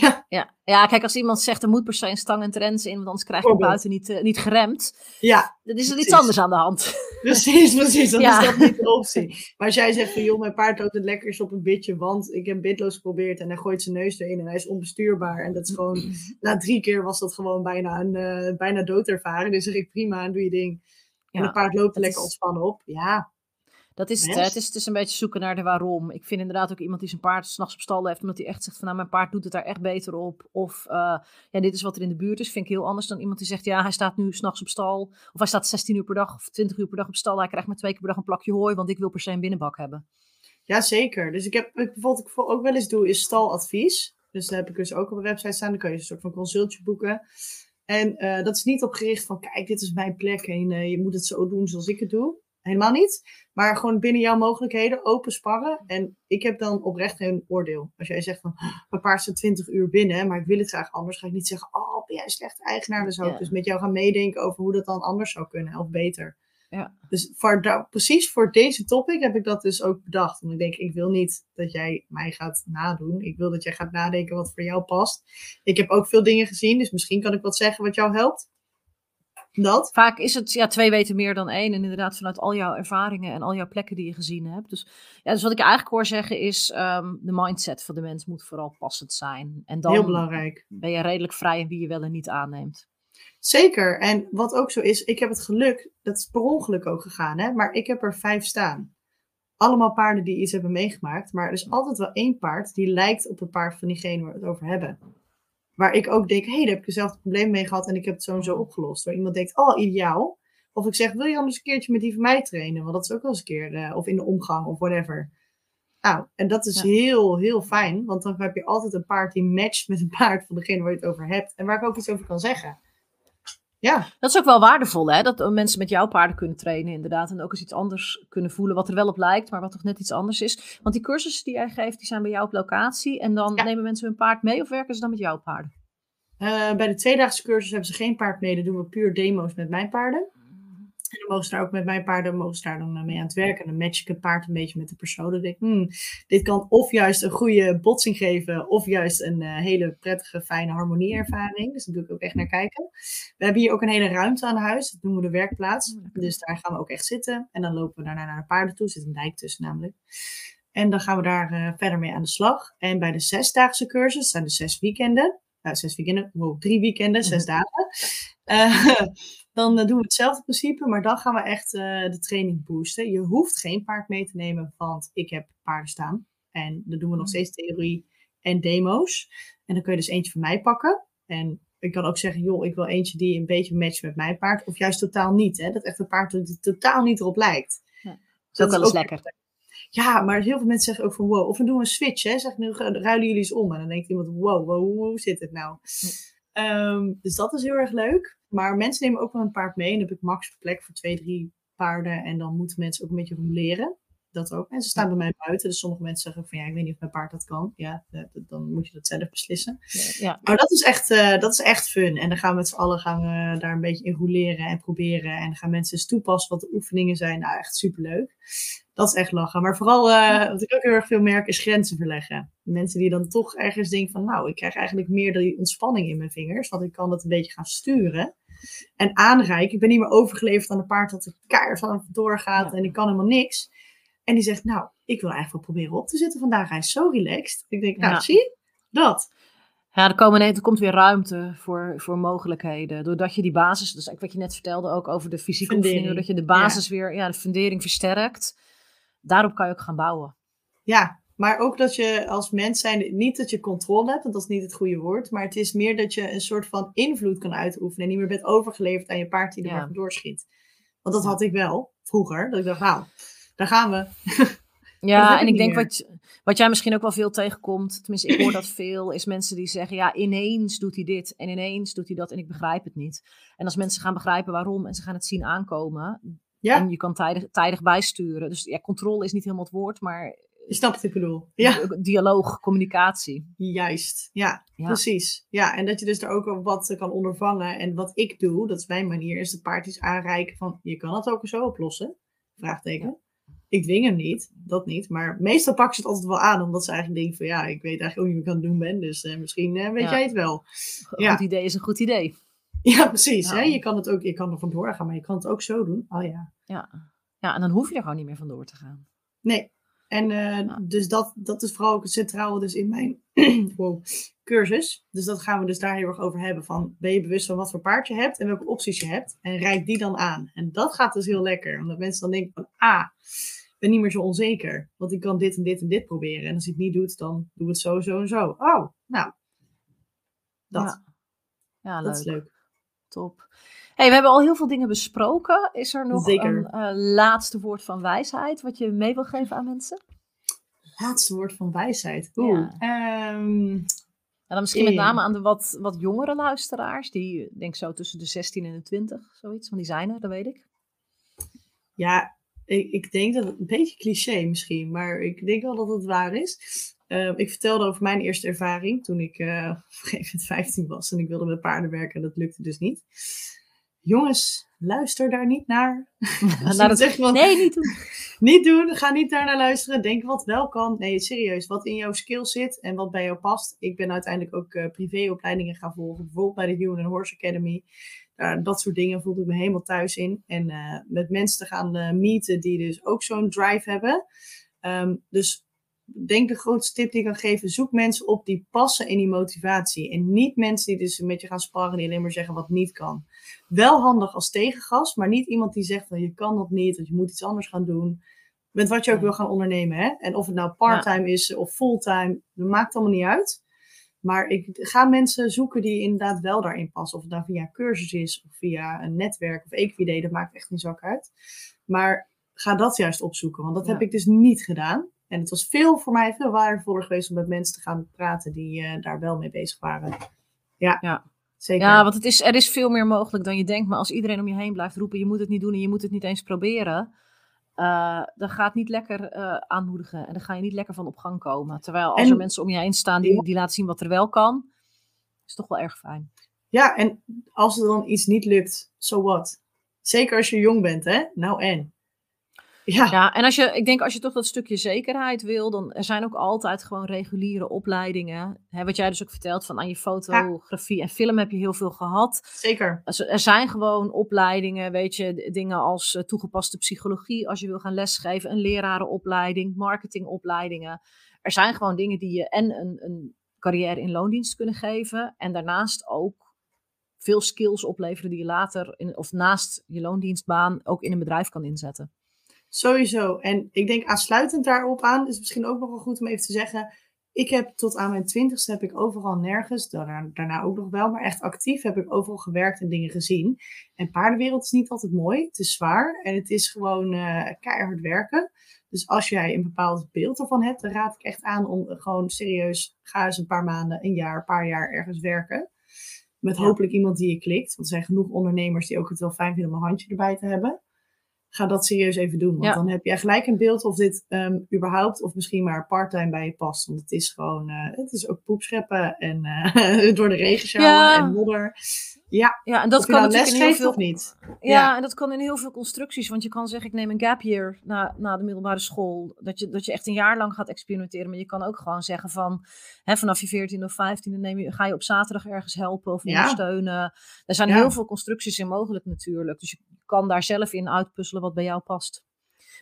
Ja, Ja. ja, kijk, als iemand zegt er moet per se een stang en trends in, want anders krijg je buiten niet, eh, niet geremd. ja Dan is er iets anders aan de hand. precies, precies. Dan Ja. is dat niet de optie. Maar als jij zegt van, joh, mijn paard loopt het lekkerst op een bitje, want ik heb bitloos geprobeerd en hij gooit zijn neus erin en hij is onbestuurbaar. En dat is gewoon, na drie keer was dat gewoon bijna een eh, bijna doodervaring. Dus zeg ik, prima, doe je ding. En Ja, het paard loopt er lekker is- ontspannen op. Ja, Dat is het, hè. het is, het is een beetje zoeken naar de waarom. Ik vind inderdaad ook iemand die zijn paard s'nachts op stal heeft, omdat hij echt zegt van nou, mijn paard doet het daar echt beter op. Of eh, ja, dit is wat er in de buurt is, vind ik heel anders dan iemand die zegt ja, hij staat nu s'nachts op stal. Of hij staat 16 uur per dag of 20 uur per dag op stal. Hij krijgt maar twee keer per dag een plakje hooi, want ik wil per se een binnenbak hebben. Ja, zeker. Dus ik heb, ik, wat ik ook wel eens doe, is staladvies. Dus daar heb ik dus ook op de website staan. Dan kan je een soort van consultje boeken. En eh, dat is niet op gericht van, kijk, dit is mijn plek en eh, je moet het zo doen zoals ik het doe. Helemaal niet. Maar gewoon binnen jouw mogelijkheden open sparren. En ik heb dan oprecht een oordeel. Als jij zegt van, mijn paard staat 20 uur binnen, maar ik wil het graag anders. Ga ik niet zeggen, oh, ben jij een slechte eigenaar? Dan zou ik Ja. dus met jou gaan meedenken over hoe dat dan anders zou kunnen. Of beter. Ja. Dus voor precies voor deze topic heb ik dat dus ook bedacht. Want ik denk, ik wil niet dat jij mij gaat nadoen. Ik wil dat jij gaat nadenken wat voor jou past. Ik heb ook veel dingen gezien, dus misschien kan ik wat zeggen wat jou helpt. Dat. Vaak is het, ja, twee weten meer dan één. En inderdaad vanuit al jouw ervaringen en al jouw plekken die je gezien hebt. Dus, ja, dus wat ik eigenlijk hoor zeggen is, ehm, de mindset van de mens moet vooral passend zijn. En dan Heel belangrijk. ben je redelijk vrij in wie je wel en niet aanneemt. Zeker. En wat ook zo is, ik heb het geluk, dat is per ongeluk ook gegaan, hè, maar ik heb er vijf staan. Allemaal paarden die iets hebben meegemaakt, maar er is altijd wel één paard die lijkt op het paard van diegene waar we het over hebben. Waar ik ook denk, hé, hey, daar heb ik dezelfde probleem mee gehad en ik heb het zo en zo opgelost. Waar iemand denkt, oh, ideaal. Of ik zeg, wil je anders een keertje met die van mij trainen? Want dat is ook wel eens een keer, eh, of in de omgang of whatever. Nou, en dat is Ja. heel, heel fijn, want dan heb je altijd een paard die matcht met een paard van degene waar je het over hebt. En waar ik ook iets over kan zeggen. Ja, Dat is ook wel waardevol, hè? Dat mensen met jouw paarden kunnen trainen, inderdaad. En ook eens iets anders kunnen voelen, wat er wel op lijkt, maar wat toch net iets anders is. Want die cursussen die jij geeft, die zijn bij jou op locatie. En dan Ja. nemen mensen hun paard mee of werken ze dan met jouw paarden? Eh, bij de tweedaagse cursus hebben ze geen paard mee. Dan doen we puur demo's met mijn paarden. En dan mogen ze daar ook met mijn paarden mogen ze daar dan mee aan het werken. En dan match ik het paard een beetje met de persoon. Dan denk ik, hmm, dit kan of juist een goede botsing geven, of juist een eh, hele prettige, fijne harmonieervaring. Dus daar doe ik ook echt naar kijken. We hebben hier ook een hele ruimte aan huis. Dat noemen we de werkplaats. Oh. Dus daar gaan we ook echt zitten. En dan lopen we daarna naar de paarden toe. Er zit een dijk tussen namelijk. En dan gaan we daar eh, verder mee aan de slag. En bij de zesdaagse cursus, zijn de zes weekenden. Nou, zes weekenden, wow, drie weekenden, zes dagen. Eh, dan eh, doen we hetzelfde principe, maar dan gaan we echt eh, de training boosten. Je hoeft geen paard mee te nemen, want ik heb paarden staan. En dan doen we nog steeds theorie en demo's. En dan kun je dus eentje van mij pakken. En ik kan ook zeggen, joh, ik wil eentje die een beetje matcht met mijn paard. Of juist totaal niet, hè. Dat echt een paard dat totaal niet erop lijkt. Ja. Dat is ook wel eens ook- lekker. Ja, maar heel veel mensen zeggen ook van wow. Of we doen een switch, hè. Zeg, nu ruilen jullie eens om. En dan denkt iemand, wow, wow hoe, hoe zit het nou? Ehm, dus dat is heel erg leuk. Maar mensen nemen ook wel een paard mee. En dan heb ik max plek voor twee, drie paarden. En dan moeten mensen ook een beetje leren. Dat ook. En ze staan bij mij buiten. Dus sommige mensen zeggen van ja, ik weet niet of mijn paard dat kan. Ja, eh, dan moet je dat zelf beslissen. Ja, Maar dat is echt, eh, dat is echt fun. En dan gaan we met z'n allen gaan daar een beetje in roleren en proberen. En dan gaan mensen eens toepassen wat de oefeningen zijn. Nou, echt superleuk. Dat is echt lachen. Maar vooral, eh, wat ik ook heel erg veel merk, is grenzen verleggen. Mensen die dan toch ergens denken van, nou, ik krijg eigenlijk meer die ontspanning in mijn vingers. Want ik kan dat een beetje gaan sturen. En aanreiken. Ik ben niet meer overgeleverd aan een paard dat er keihard van doorgaat. Ja. En ik kan helemaal niks. En die zegt, nou, ik wil eigenlijk wel proberen op te zitten vandaag. Hij is zo relaxed. Ik denk, nou, Ja. zie? Dat. Ja, er, komen, er komt weer ruimte voor, voor mogelijkheden. Doordat je die basis, dus wat je net vertelde ook over de fysieke oefeningen, doordat je de basis weer, ja, de fundering versterkt. Daarop kan je ook gaan bouwen. Ja, maar ook dat je als mens zijn, niet dat je controle hebt, want dat is niet het goede woord, maar het is meer dat je een soort van invloed kan uitoefenen en niet meer bent overgeleverd aan je paard die er Ja. maar vandoor schiet. Want dat had ik wel vroeger, dat ik dacht, nou, daar gaan we. Ja, en ik denk meer. wat, wat jij misschien ook wel veel tegenkomt, tenminste ik hoor dat veel, is mensen die zeggen, ja, ineens doet hij dit en ineens doet hij dat en ik begrijp het niet. En als mensen gaan begrijpen waarom en ze gaan het zien aankomen, Ja, en je kan tijdig, tijdig bijsturen. Dus ja, controle is niet helemaal het woord, maar je snapt wat ik bedoel. Ja, dialoog, communicatie. juist. Ja, Ja. precies. Ja, en dat je dus daar ook wat kan ondervangen. En wat ik doe, dat is mijn manier, is het paard iets aanreiken van, je kan het ook zo oplossen? Vraagteken. Ik dwing hem niet, dat niet. Maar meestal pakken ze het altijd wel aan, omdat ze eigenlijk denken van, ja, ik weet eigenlijk ook niet wat ik aan het doen ben. Dus eh, misschien eh, weet Ja. jij het wel. Een Ja. goed idee is een goed idee. Ja, precies. Ja. Hè? Je kan het ook, je kan er vandoor gaan, maar je kan het ook zo doen. Oh ja. Ja. ja, en dan hoef je er gewoon niet meer vandoor te gaan. Nee. En eh, dus dat, dat is vooral ook het centrale dus in mijn wow, cursus. Dus dat gaan we dus daar heel erg over hebben. Van, ben je bewust van wat voor paard je hebt en welke opties je hebt? En rijd die dan aan. En dat gaat dus heel lekker. Omdat mensen dan denken van, ah, ben niet meer zo onzeker. Want ik kan dit en dit en dit proberen. En als ik het niet doe, dan doen we het zo, zo en zo. Oh, nou. Dat, Ja, ja leuk. dat is leuk. Top. Hey, we hebben al heel veel dingen besproken. Is er nog Zeker. een eh, laatste woord van wijsheid wat je mee wil geven aan mensen? Laatste woord van wijsheid. Oeh. ehm, En dan misschien met name aan de wat, wat jongere luisteraars, die ik denk zo tussen de 16 en de 20, zoiets, want die zijn er, dat weet ik. Ja, ik, ik denk dat het een beetje cliché misschien, maar ik denk wel dat het waar is. Eh, ik vertelde over mijn eerste ervaring toen ik eh, op een gegeven moment 15 was en ik wilde met paarden werken en dat lukte dus niet. Jongens, luister daar niet naar. Nou, je zegt van, Nee, niet doen. niet doen, ga niet daar naar luisteren. Denk wat wel kan. Nee, serieus, wat in jouw skill zit en wat bij jou past. Ik ben uiteindelijk ook eh, privéopleidingen gaan volgen, bijvoorbeeld bij de Human Horse Academy. Daar Daar, dat soort dingen voelde ik me helemaal thuis in. En uh, met mensen te gaan uh, meeten die dus ook zo'n drive hebben. Um, dus denk de grootste tip die ik kan geven, zoek mensen op die passen in die motivatie. En niet mensen die dus met je gaan sparren die alleen maar zeggen wat niet kan. Wel handig als tegengas, maar niet iemand die zegt van je kan dat niet, of je moet iets anders gaan doen. Met wat je ook wil gaan ondernemen. Hè? En of het nou parttime ja. is of fulltime, dat maakt allemaal niet uit. Maar ik ga mensen zoeken die inderdaad wel daarin passen. Of het nou via cursus is, of via een netwerk of Equidee, dat maakt echt niet zak uit. Maar ga dat juist opzoeken, want dat ja. heb ik dus niet gedaan. En het was veel voor mij veel waardevoller geweest om met mensen te gaan praten die uh, daar wel mee bezig waren. Ja, ja. zeker. Ja, want het is, er is veel meer mogelijk dan je denkt. Maar als iedereen om je heen blijft roepen, je moet het niet doen en je moet het niet eens proberen. Uh, dan gaat het niet lekker uh, aanmoedigen en dan ga je niet lekker van op gang komen. Terwijl als en, er mensen om je heen staan die, die laten zien wat er wel kan, is toch wel erg fijn. Ja, en als er dan iets niet lukt, so what? Zeker als je jong bent, hè? Nou en? Ja. ja, en als je, ik denk als je toch dat stukje zekerheid wil, dan er zijn ook altijd gewoon reguliere opleidingen. Hè, wat jij dus ook vertelt van aan je fotografie ja. en film heb je heel veel gehad. Zeker. Er zijn gewoon opleidingen, weet je, dingen als uh, toegepaste psychologie als je wil gaan lesgeven, een lerarenopleiding, marketingopleidingen. Er zijn gewoon dingen die je en een, een carrière in loondienst kunnen geven en daarnaast ook veel skills opleveren die je later, in, of naast je loondienstbaan, ook in een bedrijf kan inzetten. Sowieso. En ik denk aansluitend daarop aan, is misschien ook nog wel goed om even te zeggen. Ik heb tot aan mijn twintigste heb ik overal nergens, daarna, daarna ook nog wel, maar echt actief heb ik overal gewerkt en dingen gezien. En paardenwereld is niet altijd mooi. Het is zwaar en het is gewoon uh, keihard werken. Dus als jij een bepaald beeld ervan hebt, dan raad ik echt aan om gewoon serieus, ga eens een paar maanden, een jaar, een paar jaar ergens werken. Met ja. hopelijk iemand die je klikt. Want er zijn genoeg ondernemers die ook het wel fijn vinden om een handje erbij te hebben ga dat serieus even doen. Want ja. dan heb je gelijk een beeld of dit um, überhaupt of misschien maar parttime bij je past. Want het is gewoon, uh, het is ook poepscheppen en uh, door de regen sjouwen ja. en modder. Ja, ja en dat kan nou les geeft veel... of niet. Ja, ja, en dat kan in heel veel constructies. Want je kan zeggen, ik neem een gap year na, na de middelbare school. Dat je, dat je echt een jaar lang gaat experimenteren. Maar je kan ook gewoon zeggen van, hè, vanaf je 14 of 15 neem je, ga je op zaterdag ergens helpen of ondersteunen. Er zijn heel veel constructies in mogelijk natuurlijk. Dus je kan daar zelf in uitpuzzelen wat bij jou past.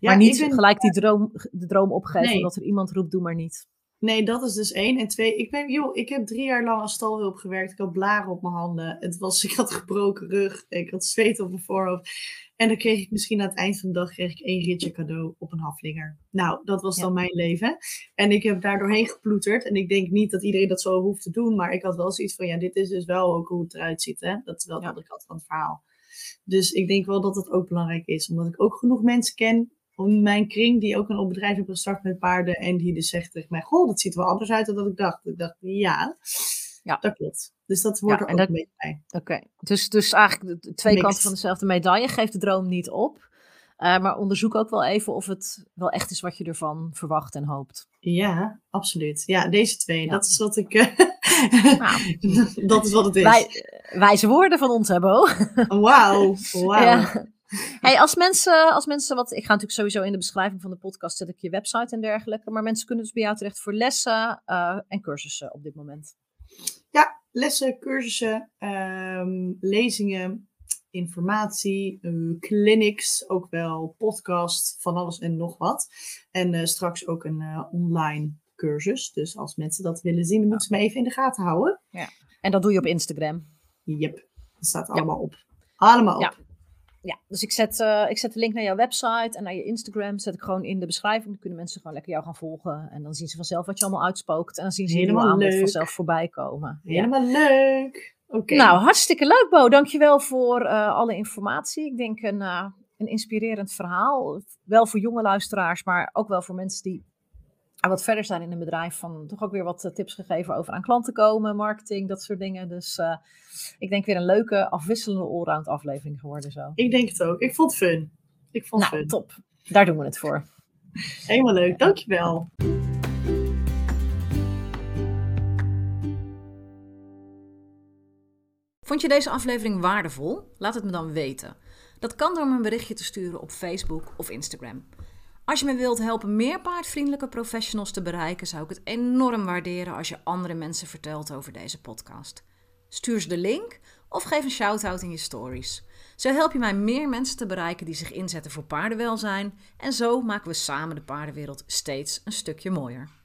maar niet ben... gelijk die droom, de droom opgeven nee. omdat er iemand roept, doe maar niet. Nee, dat is dus één. En twee, ik ben, joh, ik heb drie jaar lang als stalhulp gewerkt. Ik had blaren op mijn handen. Het was, ik had gebroken rug. Ik had zweet op mijn voorhoofd. En dan kreeg ik misschien aan het eind van de dag kreeg ik één ritje cadeau op een haflinger. Nou, dat was ja. dan mijn leven. En ik heb daar doorheen geploeterd. En ik denk niet dat iedereen dat zo hoeft te doen. Maar ik had wel zoiets van, ja, dit is dus wel ook hoe het eruit ziet. Hè? Dat is wel ja. wat ik had van het verhaal. Dus ik denk wel dat het ook belangrijk is. Omdat ik ook genoeg mensen ken om mijn kring die ook een bedrijf hebben gestart met paarden. En die dus zegt tegen mij, goh, dat ziet er wel anders uit dan dat ik dacht. Ik dacht, ja, ja. dat klopt. Dus dat hoort ja, er ook dat, beetje bij. Oké, okay. dus, dus eigenlijk de twee kanten van dezelfde medaille. Geef de droom niet op. Uh, maar onderzoek ook wel even of het wel echt is wat je ervan verwacht en hoopt. Ja, absoluut. Ja, deze twee. Ja. Dat is wat ik. Nou, dat is wat het is. Wij, wijze woorden van ons, Bo. Wauw. Ja. Hey, als mensen, als mensen wat, ik ga natuurlijk sowieso in de beschrijving van de podcast zet ik je website en dergelijke, maar mensen kunnen dus bij jou terecht voor lessen uh, en cursussen op dit moment. Ja, lessen, cursussen, um, lezingen, informatie, uh, clinics, ook wel podcast, van alles en nog wat. En uh, straks ook een online cursus. Dus als mensen dat willen zien, dan moeten ze me even in de gaten houden. Ja. En dat doe je op Instagram? Yep, dat staat allemaal ja. op. Allemaal op. Ja. Ja, dus ik zet, uh, ik zet de link naar jouw website en naar je Instagram. Zet ik gewoon in de beschrijving. Dan kunnen mensen gewoon lekker jou gaan volgen. En dan zien ze vanzelf wat je allemaal uitspookt. En dan zien ze helemaal aanbod vanzelf voorbij komen. Helemaal ja. leuk. Oké. Nou, hartstikke leuk, Bo. Dankjewel voor uh, alle informatie. Ik denk een, uh, een inspirerend verhaal. Wel voor jonge luisteraars, maar ook wel voor mensen die wat verder zijn in een bedrijf. Van toch ook weer wat tips gegeven over aan klanten komen, marketing, dat soort dingen. Dus uh, ik denk weer een leuke, afwisselende allround aflevering geworden zo. Ik denk het ook. Ik vond het fun. Ik vond nou, fun. top. Daar doen we het voor. Helemaal leuk. Dankjewel. Vond je deze aflevering waardevol? Laat het me dan weten. Dat kan door me een berichtje te sturen op Facebook of Instagram. Als je me wilt helpen meer paardvriendelijke professionals te bereiken, zou ik het enorm waarderen als je andere mensen vertelt over deze podcast. Stuur ze de link of geef een shout-out in je stories. Zo help je mij meer mensen te bereiken die zich inzetten voor paardenwelzijn en zo maken we samen de paardenwereld steeds een stukje mooier.